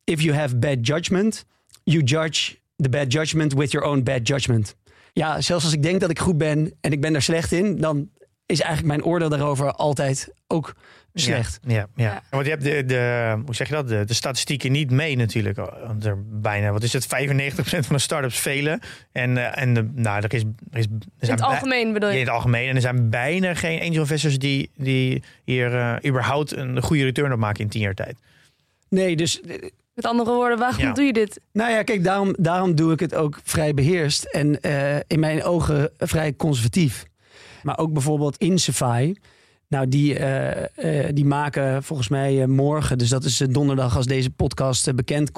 C: if you have bad judgment, you judge the bad judgment with your own bad judgment. Ja, zelfs als ik denk dat ik goed ben en ik ben daar slecht in, dan is eigenlijk mijn oordeel daarover altijd ook slecht.
B: Ja, ja, ja.
A: Ja.
B: Want je hebt de, de, hoe zeg je dat, de, de statistieken niet mee natuurlijk. Want er bijna, wat is het, 95% van de start-ups failen. En, eh, en de, nou, er is, er is er
A: In
B: zijn
A: het algemeen bedoel
B: in
A: je?
B: het algemeen. En er zijn bijna geen angel investors die, die hier eh, überhaupt een goede return op maken in tien jaar tijd.
C: Nee, dus eh,
A: Met andere woorden, waarom
B: Ja.
A: doe je dit?
C: Nou ja, kijk, daarom, daarom doe ik het ook vrij beheerst en eh, in mijn ogen vrij conservatief. Maar ook bijvoorbeeld Insify. Nou, die, eh, eh, die maken volgens mij morgen, dus dat is donderdag als deze podcast bekend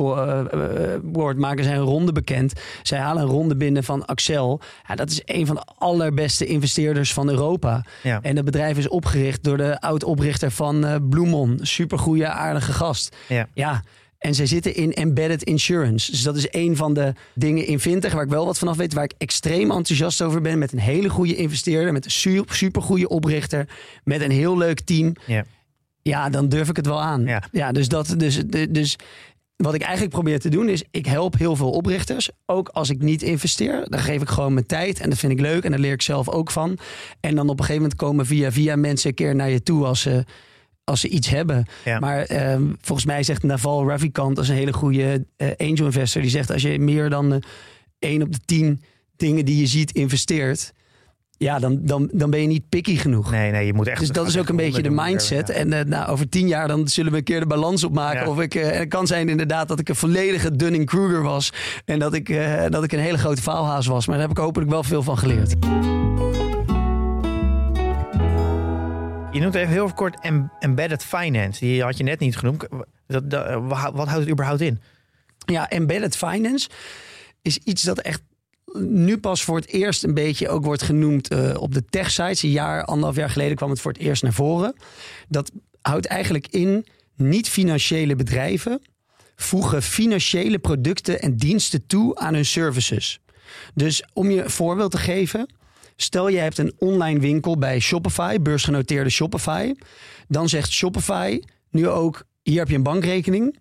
C: wordt, maken zij een ronde bekend. Zij halen een ronde binnen van Axel. Ja, dat is een van de allerbeste investeerders van Europa.
B: Ja.
C: En dat bedrijf is opgericht door de oud-oprichter van Bloemon. Supergoeie, aardige gast.
B: Ja.
C: Ja, en zij zitten in embedded insurance. Dus dat is een van de dingen in Fintech waar ik wel wat vanaf weet. Waar ik extreem enthousiast over ben. Met een hele goede investeerder. Met een su- supergoeie oprichter. Met een heel leuk team.
B: Ja.
C: Ja, dan durf ik het wel aan.
B: Ja.
C: dus, dat, dus, dus wat ik eigenlijk probeer te doen is... ik help heel veel oprichters. Ook als ik niet investeer. Dan geef ik gewoon mijn tijd. En dat vind ik leuk. En daar leer ik zelf ook van. En dan op een gegeven moment komen via via mensen een keer naar je toe... als ze, als ze iets hebben.
B: Ja.
C: Maar ehm, volgens mij zegt Naval Ravikant, dat is een hele goede eh, angel investor, die zegt als je meer dan eh, 1 op de 10 dingen die je ziet investeert, ja, dan, dan, dan ben je niet picky genoeg.
B: Nee, nee, je moet echt...
C: Dus dat is ook een beetje de mindset.
B: Ja.
C: En eh, nou, over tien jaar dan zullen we een keer de balans opmaken.
B: Ja.
C: Of ik, eh, het kan zijn inderdaad dat ik een volledige Dunning-Kruger was. En dat ik, eh, dat ik een hele grote faalhaas was. Maar daar heb ik hopelijk wel veel van geleerd.
B: Je noemt even heel kort em- embedded finance. Die had je net niet genoemd. Dat, wat houdt het überhaupt in?
C: Ja, embedded finance is iets dat echt nu pas voor het eerst een beetje ook wordt genoemd eh, op de tech-sites. Een jaar, anderhalf jaar geleden kwam het voor het eerst naar voren. Dat houdt eigenlijk in niet-financiële bedrijven voegen financiële producten en diensten toe aan hun services. Dus om je een voorbeeld te geven, stel je hebt een online winkel bij Shopify, beursgenoteerde Shopify, dan zegt Shopify nu ook: hier heb je een bankrekening,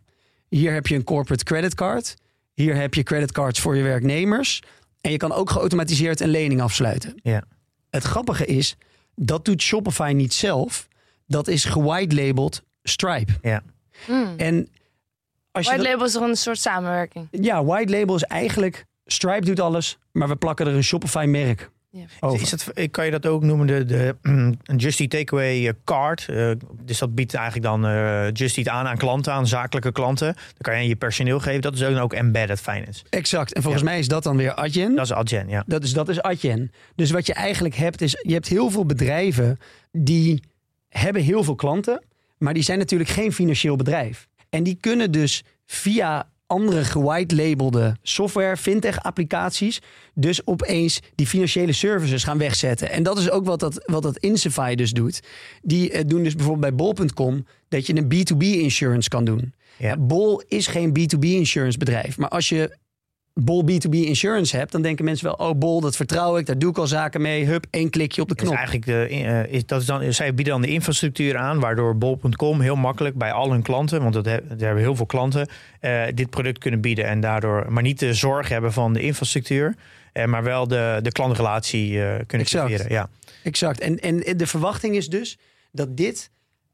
C: hier heb je een corporate creditcard, hier heb je creditcards voor je werknemers en je kan ook geautomatiseerd een lening afsluiten.
B: Ja.
C: Het grappige is, dat doet Shopify niet zelf, dat is gewide-labeled Stripe.
B: Ja.
A: Hmm.
C: En als je
A: White
C: dat-
A: label is toch een soort samenwerking?
C: ja, white label is eigenlijk Stripe doet alles, maar we plakken er een Shopify merk
A: Ja.
C: over.
B: Is dat, kan je dat ook noemen de, de een Just Eat Takeaway eh, card? Eh, dus dat biedt eigenlijk dan eh Just Eat aan aan klanten, aan zakelijke klanten. Dan kan je aan je personeel geven. Dat is ook, ook embedded finance.
C: Exact. En volgens mij is dat dan weer Adyen.
B: Dat is Adyen, ja.
C: Dat is, dat is Adyen. Dus wat je eigenlijk hebt is, je hebt heel veel bedrijven die hebben heel veel klanten, maar die zijn natuurlijk geen financieel bedrijf. En die kunnen dus via andere gewide-labelde software, fintech-applicaties, dus opeens die financiële services gaan wegzetten. En dat is ook wat dat, wat dat Insify dus doet. Die eh, doen dus bijvoorbeeld bij bol.com dat je een B2B insurance kan doen.
B: Ja.
C: Bol is geen B2B insurance bedrijf, maar als je Bol B2B insurance hebt, dan denken mensen wel, oh Bol, dat vertrouw ik, daar doe ik al zaken mee. Hup, één klikje op de
B: is
C: knop.
B: eigenlijk de, eh, is, dat is dan, zij bieden dan de infrastructuur aan, waardoor bol.com heel makkelijk bij al hun klanten, want dat he- daar hebben heel veel klanten, eh, dit product kunnen bieden en daardoor maar niet de zorg hebben van de infrastructuur, eh, maar wel de, de klantrelatie eh, kunnen creëren. Ja.
C: Exact. En, en de verwachting is dus dat dit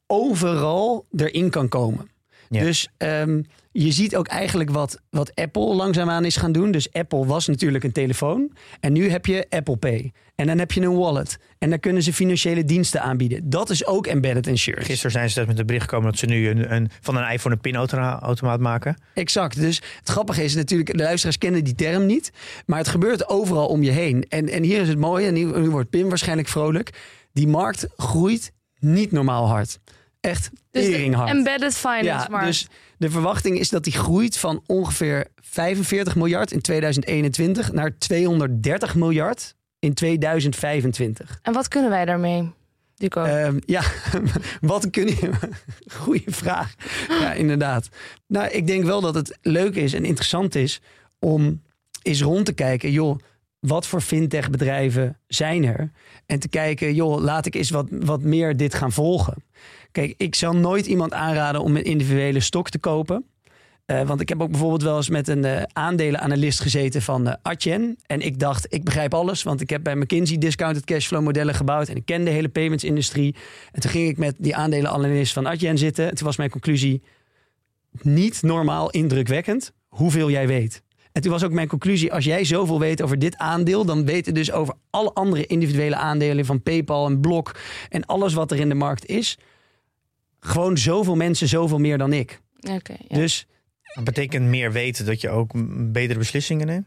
C: overal erin kan komen.
B: Ja.
C: Dus ehm, je ziet ook eigenlijk wat, wat Apple langzaamaan is gaan doen. Dus Apple was natuurlijk een telefoon. En nu heb je Apple Pay. En dan heb je een wallet. En dan kunnen ze financiële diensten aanbieden. Dat is ook embedded insurance.
B: Gisteren zijn ze dat met het bericht gekomen dat ze nu een, een, van een iPhone een pinautomaat maken.
C: Exact. Dus het grappige is natuurlijk, de luisteraars kennen die term niet. Maar het gebeurt overal om je heen. En, en hier is het mooie, en nu, nu wordt Pim waarschijnlijk vrolijk. Die markt groeit niet normaal hard. Echt
A: Dus
C: teringhard.
A: embedded finance
C: Ja, dus de verwachting is dat die groeit van ongeveer 45 miljard in 2021 naar 230 miljard in 2025.
A: En wat kunnen wij daarmee, Duco?
C: Ehm, ja, wat kun je... Goeie vraag. Ja, inderdaad. Nou, ik denk wel dat het leuk is en interessant is om eens rond te kijken, joh, wat voor fintech bedrijven zijn er? En te kijken, joh, laat ik eens wat, wat meer dit gaan volgen. Kijk, ik zal nooit iemand aanraden om een individuele stok te kopen. Eh, want ik heb ook bijvoorbeeld wel eens met een eh, aandelenanalist gezeten van Adyen. En ik dacht, ik begrijp alles. Want ik heb bij McKinsey discounted cashflow modellen gebouwd. En ik ken de hele payments industrie. En toen ging ik met die aandelenanalist van Adyen zitten. En toen was mijn conclusie niet normaal indrukwekkend hoeveel jij weet. En toen was ook mijn conclusie, als jij zoveel weet over dit aandeel, dan weten dus over alle andere individuele aandelen van PayPal en Block en alles wat er in de markt is, gewoon zoveel mensen, zoveel meer dan ik.
A: Oké, ja.
C: Dus
B: Dat betekent meer weten dat je ook betere beslissingen neemt.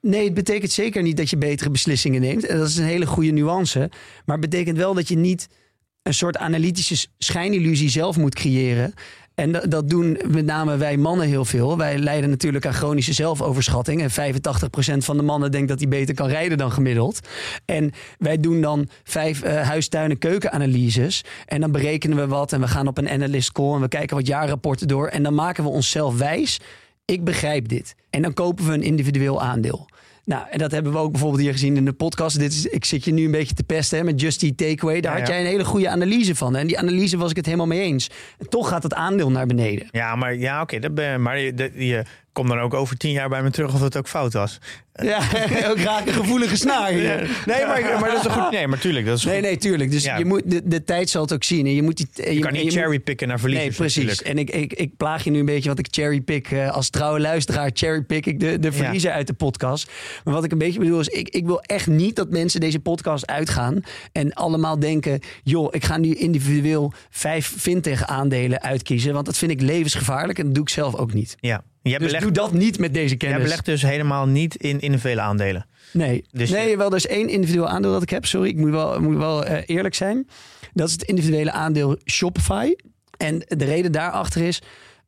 C: Nee, het betekent zeker niet dat je betere beslissingen neemt. En dat is een hele goede nuance. Maar het betekent wel dat je niet een soort analytische schijnillusie zelf moet creëren. En dat, doen met name wij mannen heel veel. Wij lijden natuurlijk aan chronische zelfoverschatting. En 85% van de mannen denkt dat hij beter kan rijden dan gemiddeld. En wij doen dan vijf eh huistuin- en keukenanalyses. En dan berekenen we wat. En we gaan op een analyst call. En we kijken wat jaarrapporten door. En dan maken we onszelf wijs. Ik begrijp dit. En dan kopen we een individueel aandeel. Nou, en dat hebben we ook bijvoorbeeld hier gezien in de podcast. Dit is, ik zit je nu een beetje te pesten hè, met Just Eat Takeaway. Daar
B: Ja,
C: had jij een hele goede analyse van. En die analyse was ik het helemaal mee eens. En toch gaat het aandeel naar beneden.
B: Ja, maar ja, oké. ben- maar je komt dan ook over tien jaar bij me terug of het ook fout was.
C: Ja, ook raak een gevoelige snaar hier.
B: Nee, maar, maar dat is een goed. Nee, maar tuurlijk. Dat is
C: Nee,
B: goed.
C: nee, tuurlijk. Dus
B: Ja.
C: je moet, de, de tijd zal het ook zien. En je moet die,
B: Je kan niet cherrypicken naar
C: Nee,
B: verliezers.
C: precies.
B: natuurlijk.
C: En ik, ik, ik plaag je nu een beetje, want ik cherrypick eh, als trouwe luisteraar cherrypick ik de, de verliezer uit de podcast. Maar wat ik een beetje bedoel is, ik, ik wil echt niet dat mensen deze podcast uitgaan en allemaal denken, joh, ik ga nu individueel vijf fintech aandelen uitkiezen, want dat vind ik levensgevaarlijk en dat doe ik zelf ook niet.
B: Ja. Jij
C: Dus
B: belegt,
C: doe dat niet met deze
B: jij
C: kennis.
B: belegt dus helemaal niet in individuele aandelen.
C: Nee,
B: Dus-
C: nee wel, er is één individueel aandeel dat ik heb. Sorry, ik moet wel, moet wel eh, eerlijk zijn. Dat is het individuele aandeel Shopify. En de reden daarachter is...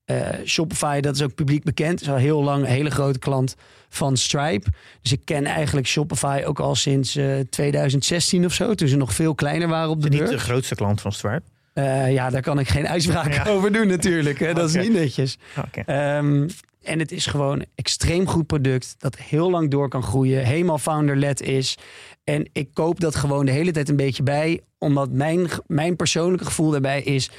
C: eh, Shopify, dat is ook publiek bekend. Is al heel lang een hele grote klant van Stripe. Dus ik ken eigenlijk Shopify ook al sinds eh, 2016 of zo. Toen ze nog veel kleiner waren op de
B: Niet
C: beurs.
B: de grootste klant van Stripe.
C: Eh, ja, daar kan ik geen uitspraak
B: Ja.
C: over doen natuurlijk. Hè. Dat is niet netjes. Ehm, en het is gewoon een extreem goed product dat heel lang door kan groeien, helemaal founder-led is. En ik koop dat gewoon de hele tijd een beetje bij, omdat mijn, mijn persoonlijke gevoel daarbij is,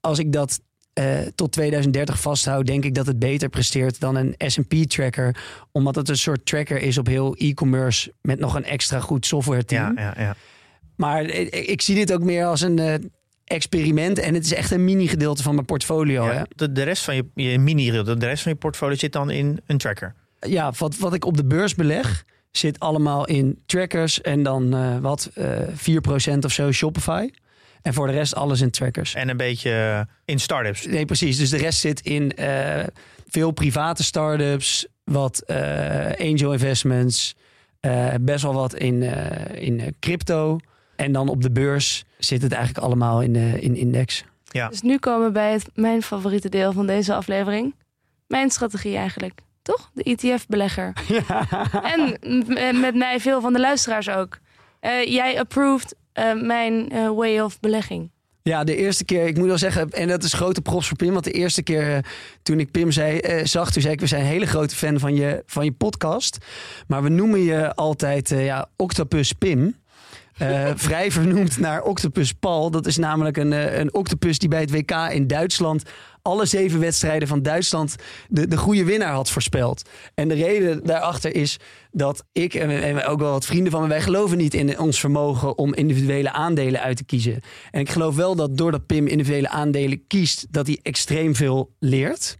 C: als ik dat eh, tot 2030 vasthoud, denk ik dat het beter presteert dan een S&P-tracker, omdat het een soort tracker is op heel e-commerce met nog een extra goed software team.
B: Ja, ja, ja.
C: Maar ik, ik zie dit ook meer als een eh, experiment en het is echt een mini-gedeelte van mijn portfolio. Hè?
B: De, de rest van je, je mini de rest van je portfolio zit dan in een tracker.
C: ja, wat, wat ik op de beurs beleg, zit allemaal in trackers en dan eh, wat, eh 4% of zo Shopify. En voor de rest alles in trackers.
B: En een beetje in startups.
C: Nee, precies. Dus de rest zit in eh, veel private startups, wat angel investments, best wel wat in, in crypto. En dan op de beurs zit het eigenlijk allemaal in, eh, in index.
B: Ja.
A: Dus nu komen we bij het, mijn favoriete deel van deze aflevering. Mijn strategie eigenlijk. Toch? De ETF-belegger. En m- met mij veel van de luisteraars ook. Eh, jij approved eh, mijn eh, way of belegging.
C: Ja, de eerste keer, ik moet wel zeggen, en dat is grote props voor Pim. Want de eerste keer toen ik Pim zei, eh, zag, toen zei ik, we zijn een hele grote fan van je, van je podcast. Maar we noemen je altijd eh, ja, Octopus Pim. Eh, vrij vernoemd naar Octopus Paul. Dat is namelijk een, eh, een octopus die bij het WK in Duitsland alle zeven wedstrijden van Duitsland de, de goede winnaar had voorspeld. En de reden daarachter is dat ik en, ook wel wat vrienden van me, wij geloven niet in ons vermogen om individuele aandelen uit te kiezen. En ik geloof wel dat doordat Pim individuele aandelen kiest, dat hij extreem veel leert.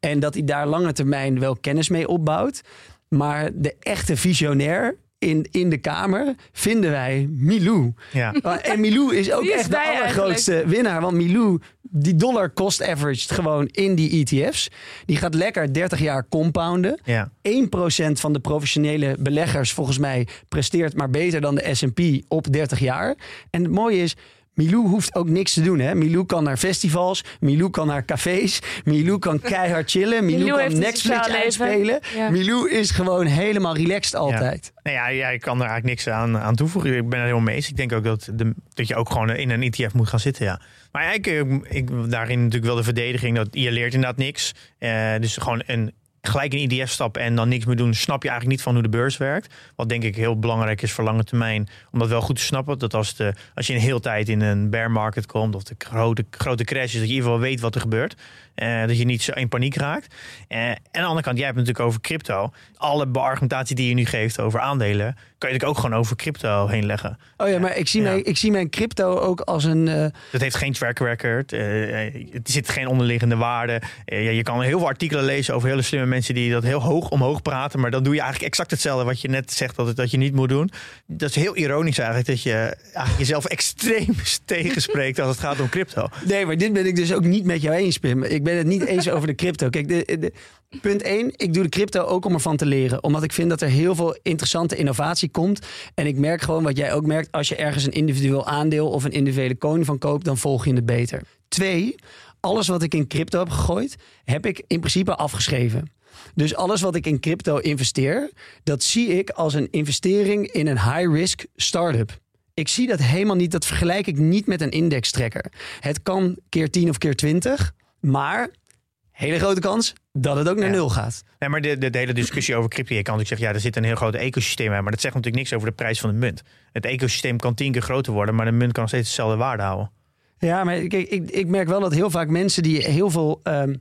C: En dat hij daar lange termijn wel kennis mee opbouwt. Maar de echte visionair in, in de Kamer vinden wij Milou.
B: Ja.
C: En Milou is ook
A: is
C: echt de allergrootste winnaar. Want Milou, die dollar cost averaged gewoon in die ETF's. Die gaat lekker 30 jaar compounden.
B: Ja.
C: 1% van de professionele beleggers volgens mij presteert maar beter dan de S&P op 30 jaar. En het mooie is, Milou hoeft ook niks te doen. Hè? Milou kan naar festivals, Milou kan naar cafés, Milou kan keihard chillen, Milou,
A: Milou
C: kan Netflix uitspelen.
A: Ja.
C: Milou is gewoon helemaal relaxed altijd.
B: Nou ja, ja, ik kan er eigenlijk niks aan, aan toevoegen. Ik ben er helemaal mee eens. Ik denk ook dat, de, dat je ook gewoon in een ETF moet gaan zitten, ja. Maar eigenlijk, ik, ik, daarin natuurlijk wel de verdediging. Dat je leert inderdaad niks. Eh, dus gewoon een, gelijk een ETF stappen en dan niks meer doen... snap je eigenlijk niet van hoe de beurs werkt. Wat denk ik heel belangrijk is voor lange termijn. Om dat wel goed te snappen. Dat als, de, als je een hele tijd in een bear market komt... of de grote, grote crash is, dat je in ieder geval weet wat er gebeurt. Eh, dat je niet zo in paniek raakt. Eh, en aan de andere kant, jij hebt het natuurlijk over crypto. Alle beargumentatie die je nu geeft over aandelen... kan je natuurlijk ook gewoon over crypto heen leggen.
C: Oh ja, maar ik zie,
B: Ja.
C: mijn, ik zie mijn crypto ook als een... eh,
B: Dat heeft geen track record. eh, er zit geen onderliggende waarde. Eh, ja, je kan heel veel artikelen lezen over hele slimme mensen die dat heel hoog omhoog praten. Maar dan doe je eigenlijk exact hetzelfde wat je net zegt dat, het, dat je niet moet doen. Dat is heel ironisch eigenlijk dat je eigenlijk jezelf extreem tegenspreekt als het gaat om crypto.
C: Nee, maar dit ben ik dus ook niet met jou eens, Pim. Ik ben het niet eens over de crypto. Kijk, de, punt 1, ik doe de crypto ook om ervan te leren. Omdat ik vind dat er heel veel interessante innovatie komt. En ik merk gewoon wat jij ook merkt. Als je ergens een individueel aandeel of een individuele coin van koopt, dan volg je het beter. Twee, alles wat ik in crypto heb gegooid, heb ik in principe afgeschreven. Dus alles wat ik in crypto investeer, dat zie ik als een investering in een high-risk startup. Ik zie dat helemaal niet. Dat vergelijk ik niet met een indextrekker. Het kan keer 10 of keer 20, maar hele grote kans dat het ook naar nul gaat.
B: Nee, maar de, de, hele discussie over crypto, kan natuurlijk zeggen, ja, er zit een heel groot ecosysteem bij, maar dat zegt natuurlijk niks over de prijs van de munt. Het ecosysteem kan tien keer groter worden, maar de munt kan steeds dezelfde waarde houden.
C: Ja, maar kijk, ik, ik merk wel dat heel vaak mensen die heel veel ehm,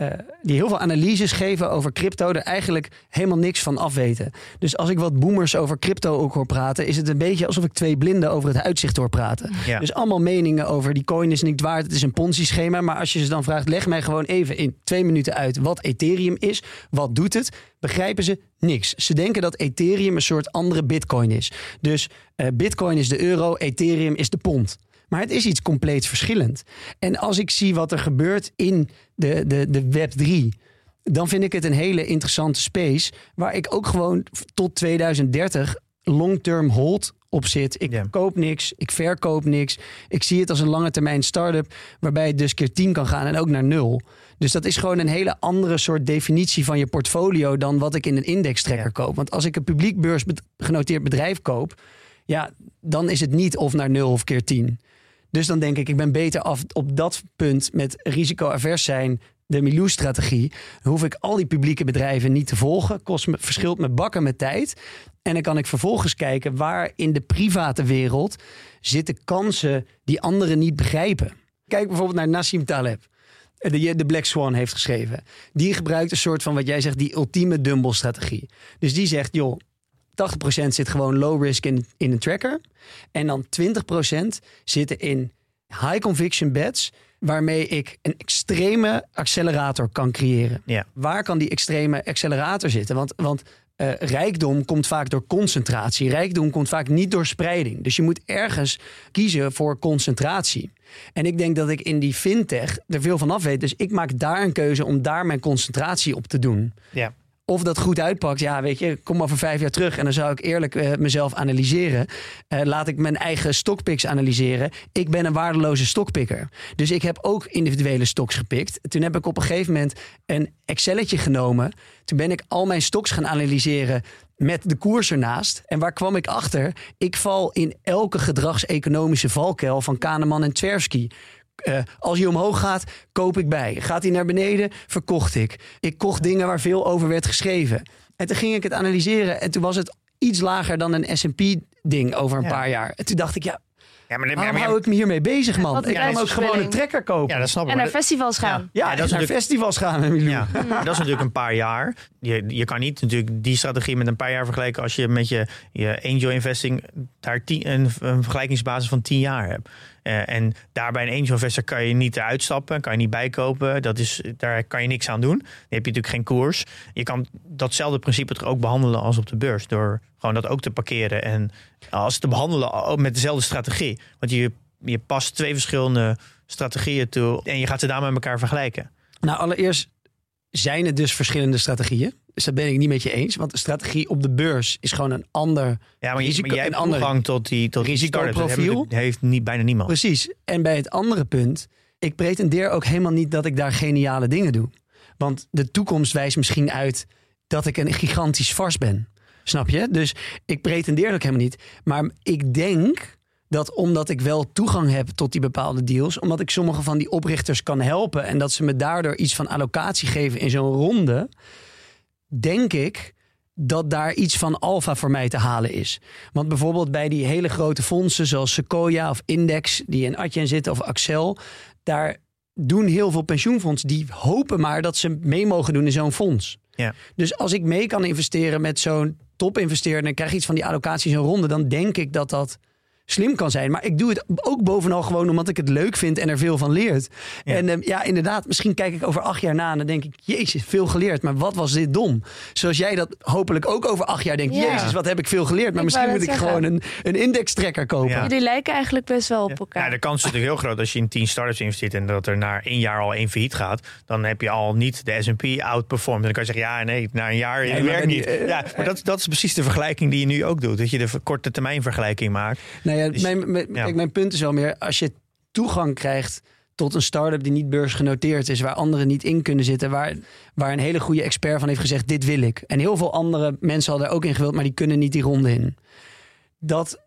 C: uh, die heel veel analyses geven over crypto, er eigenlijk helemaal niks van afweten. Dus als ik wat boomers over crypto ook hoor praten, is het een beetje alsof ik twee blinden over het uitzicht hoor praten. Dus allemaal meningen over die coin is niet waard, het is een Ponzi-schema. Maar als je ze dan vraagt, leg mij gewoon even in twee minuten uit wat Ethereum is, wat doet het, begrijpen ze niks. Ze denken dat Ethereum een soort andere Bitcoin is. Dus uh, Bitcoin is de euro, Ethereum is de pond. Maar het is iets compleet verschillend. En als ik zie wat er gebeurt in de, de, de Web 3 dan vind ik het een hele interessante space. Waar ik ook gewoon tot 2030 long-term hold op zit. Ik koop niks, ik verkoop niks. Ik zie het als een lange termijn start-up. Waarbij het dus keer 10 kan gaan en ook naar nul. Dus dat is gewoon een hele andere soort definitie van je portfolio. dan wat ik in een indextrekker koop. Want als ik een publiek beursgenoteerd bedrijf koop. Ja, dan is het niet of naar nul of keer 10. Dus dan denk ik, ik ben beter af op dat punt met risico-avers zijn, de Milou-strategie. hoef ik al die publieke bedrijven niet te volgen. Kost me, verschilt me bakken met tijd. En dan kan ik vervolgens kijken waar in de private wereld zitten kansen die anderen niet begrijpen. Kijk bijvoorbeeld naar Nassim Taleb. De, de Black Swan heeft geschreven. Die gebruikt een soort van wat jij zegt, die ultieme Dumble-strategie. Dus die zegt, joh, 80% zit gewoon low risk in, in een tracker. En dan 20% zitten in high conviction bets. Waarmee ik een extreme accelerator kan creëren.
B: Ja.
C: Waar kan die extreme accelerator zitten? Want, want uh, rijkdom komt vaak door concentratie. Rijkdom komt vaak niet door spreiding. Dus je moet ergens kiezen voor concentratie. En ik denk dat ik in die fintech er veel van af weet. Dus ik maak daar een keuze om daar mijn concentratie op te doen.
B: Ja.
C: Of dat goed uitpakt, ja, weet je, kom maar voor vijf jaar terug en dan zou ik eerlijk uh, mezelf analyseren. Uh, laat ik mijn eigen stokpicks analyseren. Ik ben een waardeloze stokpikker. Dus ik heb ook individuele stocks gepikt. Toen heb ik op een gegeven moment een Excelletje genomen. Toen ben ik al mijn stocks gaan analyseren met de koers ernaast. En waar kwam ik achter? Ik val in elke gedragseconomische valkuil van Kahneman en Tversky. Uh, als hij omhoog gaat, koop ik bij. Gaat hij naar beneden, verkocht ik. Ik kocht dingen waar veel over werd geschreven. En toen ging ik het analyseren en toen was het iets lager dan een S&P-ding over een ja. paar jaar. En toen dacht ik, ja, ja, maar, Waarom hou ik me hiermee bezig, man? Ik kan ook gewoon een trekker kopen.
B: Ja, dat snap ik.
A: En naar festivals gaan.
C: Ja, ja dat is naar festivals gaan. Ja.
B: dat is natuurlijk een paar jaar. Je, je kan niet natuurlijk die strategie met een paar jaar vergelijken... als je met je, je angel investing daar tien, een, een vergelijkingsbasis van 10 jaar hebt. Uh, en daarbij een angel investor kan je niet uitstappen, kan je niet bijkopen. Dat is, daar kan je niks aan doen. Dan heb je natuurlijk geen koers. Je kan datzelfde principe toch ook behandelen als op de beurs. Door gewoon dat ook te parkeren. En als te behandelen met dezelfde strategie. Want je, je past twee verschillende strategieën toe. En je gaat ze daar met elkaar vergelijken.
C: Nou, allereerst zijn het dus verschillende strategieën. Dus dat ben ik niet met je eens. Want de strategie op de beurs is gewoon een ander
B: ja, maar, je, maar jij hebt toegang tot die tot
C: risicoprofiel.
B: Heeft niet, bijna niemand.
C: Precies. En bij het andere punt, ik pretendeer ook helemaal niet dat ik daar geniale dingen doe. Want de toekomst wijst misschien uit dat ik een gigantisch vars ben. Snap je? Dus ik pretendeer ook helemaal niet. Maar ik denk dat omdat ik wel toegang heb tot die bepaalde deals, omdat ik sommige van die oprichters kan helpen en dat ze me daardoor iets van allocatie geven in zo'n ronde, denk ik dat daar iets van alfa voor mij te halen is. Want bijvoorbeeld bij die hele grote fondsen zoals Sequoia of Index, die in Adyen zitten of Axel, daar doen heel veel pensioenfondsen die hopen maar dat ze mee mogen doen in zo'n fonds.
B: Ja.
C: Dus als ik mee kan investeren met zo'n topinvesteerder en krijg iets van die allocaties in ronde, dan denk ik dat dat slim kan zijn. Maar ik doe het ook bovenal gewoon omdat ik het leuk vind en er veel van leert.
B: Ja.
C: En ehm, ja, inderdaad, misschien kijk ik over acht jaar na en dan denk ik, jezus, veel geleerd. Maar wat was dit dom? Zoals jij dat hopelijk ook over acht jaar denkt,
A: Ja.
C: jezus, wat heb ik veel geleerd. Maar
A: Ik
C: misschien moet ik gewoon een, een indextrekker kopen.
B: Ja.
A: Jullie lijken eigenlijk best wel op elkaar.
B: Ja, de kans is natuurlijk heel groot als je in 10 startups investeert en dat er na één jaar al één failliet gaat. Dan heb je al niet de SP outperformed. En dan kan je zeggen, ja, nee, na een jaar
C: Nee,
B: werkt niet. ja, maar dat, dat is precies de vergelijking die je nu ook doet. Dat je de korte termijn vergelijking maakt.
C: Nou ja,
B: Dus-
C: mijn, mijn,
B: ja.
C: kijk, mijn punt is wel meer, als je toegang krijgt tot een start-up die niet beursgenoteerd is, waar anderen niet in kunnen zitten, waar, waar een hele goede expert van heeft gezegd, dit wil ik. En heel veel andere mensen hadden er ook in gewild, maar die kunnen niet die ronde in. Dat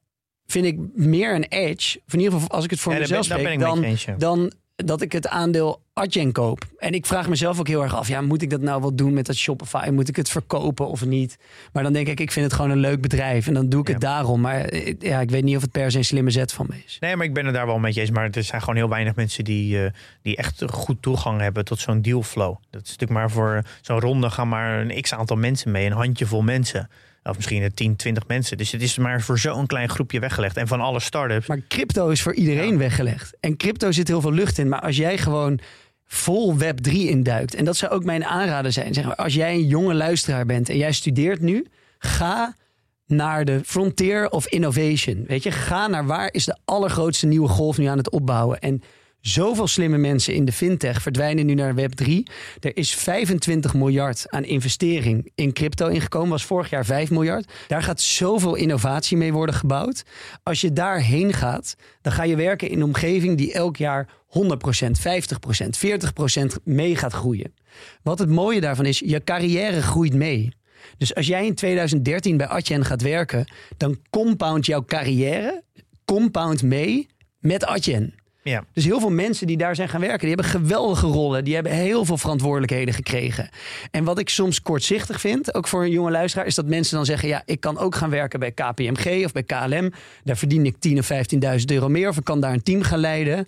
C: vind ik meer een edge, of in ieder geval als ik het voor
B: Ja,
C: mezelf
B: ben-
C: spreek,
B: ben
C: dan, dan dat ik het aandeel Adyen koop. En ik vraag mezelf ook heel erg af, ja, moet ik dat nou wel doen met dat Shopify? Moet ik het verkopen of niet? Maar dan denk ik, ik vind het gewoon een leuk bedrijf en dan doe ik het daarom. Maar eh, ja, ik weet niet of het per se een slimme zet van me is.
B: Nee, maar ik ben het daar wel met je eens. Maar er zijn gewoon heel weinig mensen die, eh, die echt goed toegang hebben tot zo'n dealflow. Dat is natuurlijk maar voor zo'n ronde gaan maar een x aantal mensen mee. Een handjevol mensen. Of misschien een 10, 20 mensen. Dus het is maar voor zo'n klein groepje weggelegd. En van alle start-ups.
C: Maar crypto is voor iedereen
B: Ja.
C: weggelegd. En crypto zit heel veel lucht in. Maar als jij gewoon vol Web3 induikt. En dat zou ook mijn aanrader zijn. Zeg maar, als jij een jonge luisteraar bent en jij studeert nu. Ga naar de frontier of innovation. Weet je, ga naar waar is de allergrootste nieuwe golf nu aan het opbouwen. En zoveel slimme mensen in de fintech verdwijnen nu naar Web3. Er is 25 miljard aan investering in crypto ingekomen. Was vorig jaar 5 miljard. Daar gaat zoveel innovatie mee worden gebouwd. Als je daarheen gaat, dan ga je werken in een omgeving die elk jaar 100%, 50%, 40% mee gaat groeien. Wat het mooie daarvan is, je carrière groeit mee. Dus als jij in 2013 bij Adyen gaat werken, dan compound jouw carrière compound mee met Adyen. Dus heel veel mensen die daar zijn gaan werken, die hebben geweldige rollen. Die hebben heel veel verantwoordelijkheden gekregen. En wat ik soms kortzichtig vind, ook voor een jonge luisteraar, is dat mensen dan zeggen: Ja, ik kan ook gaan werken bij KPMG of bij KLM. Daar verdien ik 10.000 of 15.000 euro meer. Of ik kan daar een team gaan leiden.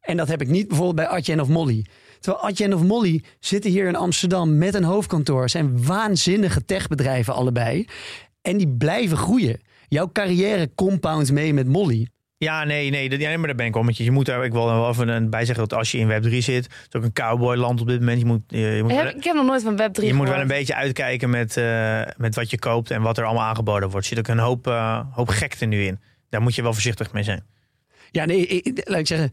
C: En dat heb ik niet bijvoorbeeld bij Adyen of Molly. Terwijl Adyen of Molly zitten hier in Amsterdam met een hoofdkantoor. Zijn waanzinnige techbedrijven allebei. En die blijven groeien. Jouw carrière compound mee met Molly.
B: Ja, nee, nee, dat- ja, maar daar ben ik wel met je. Je moet daar, ik wil er wel even een- bij zeggen dat als je in Web3 zit, het is ook een cowboyland op dit moment. Je moet, je, je moet,
A: Ik
B: wel,
A: heb, ik heb nog nooit van Web3
B: je moet wel een beetje uitkijken met, eh, met wat je koopt en wat er allemaal aangeboden wordt. Er zit ook een hoop, eh, hoop gekte nu in. Daar moet je wel voorzichtig mee zijn.
C: Ja, nee, ik, laat ik zeggen,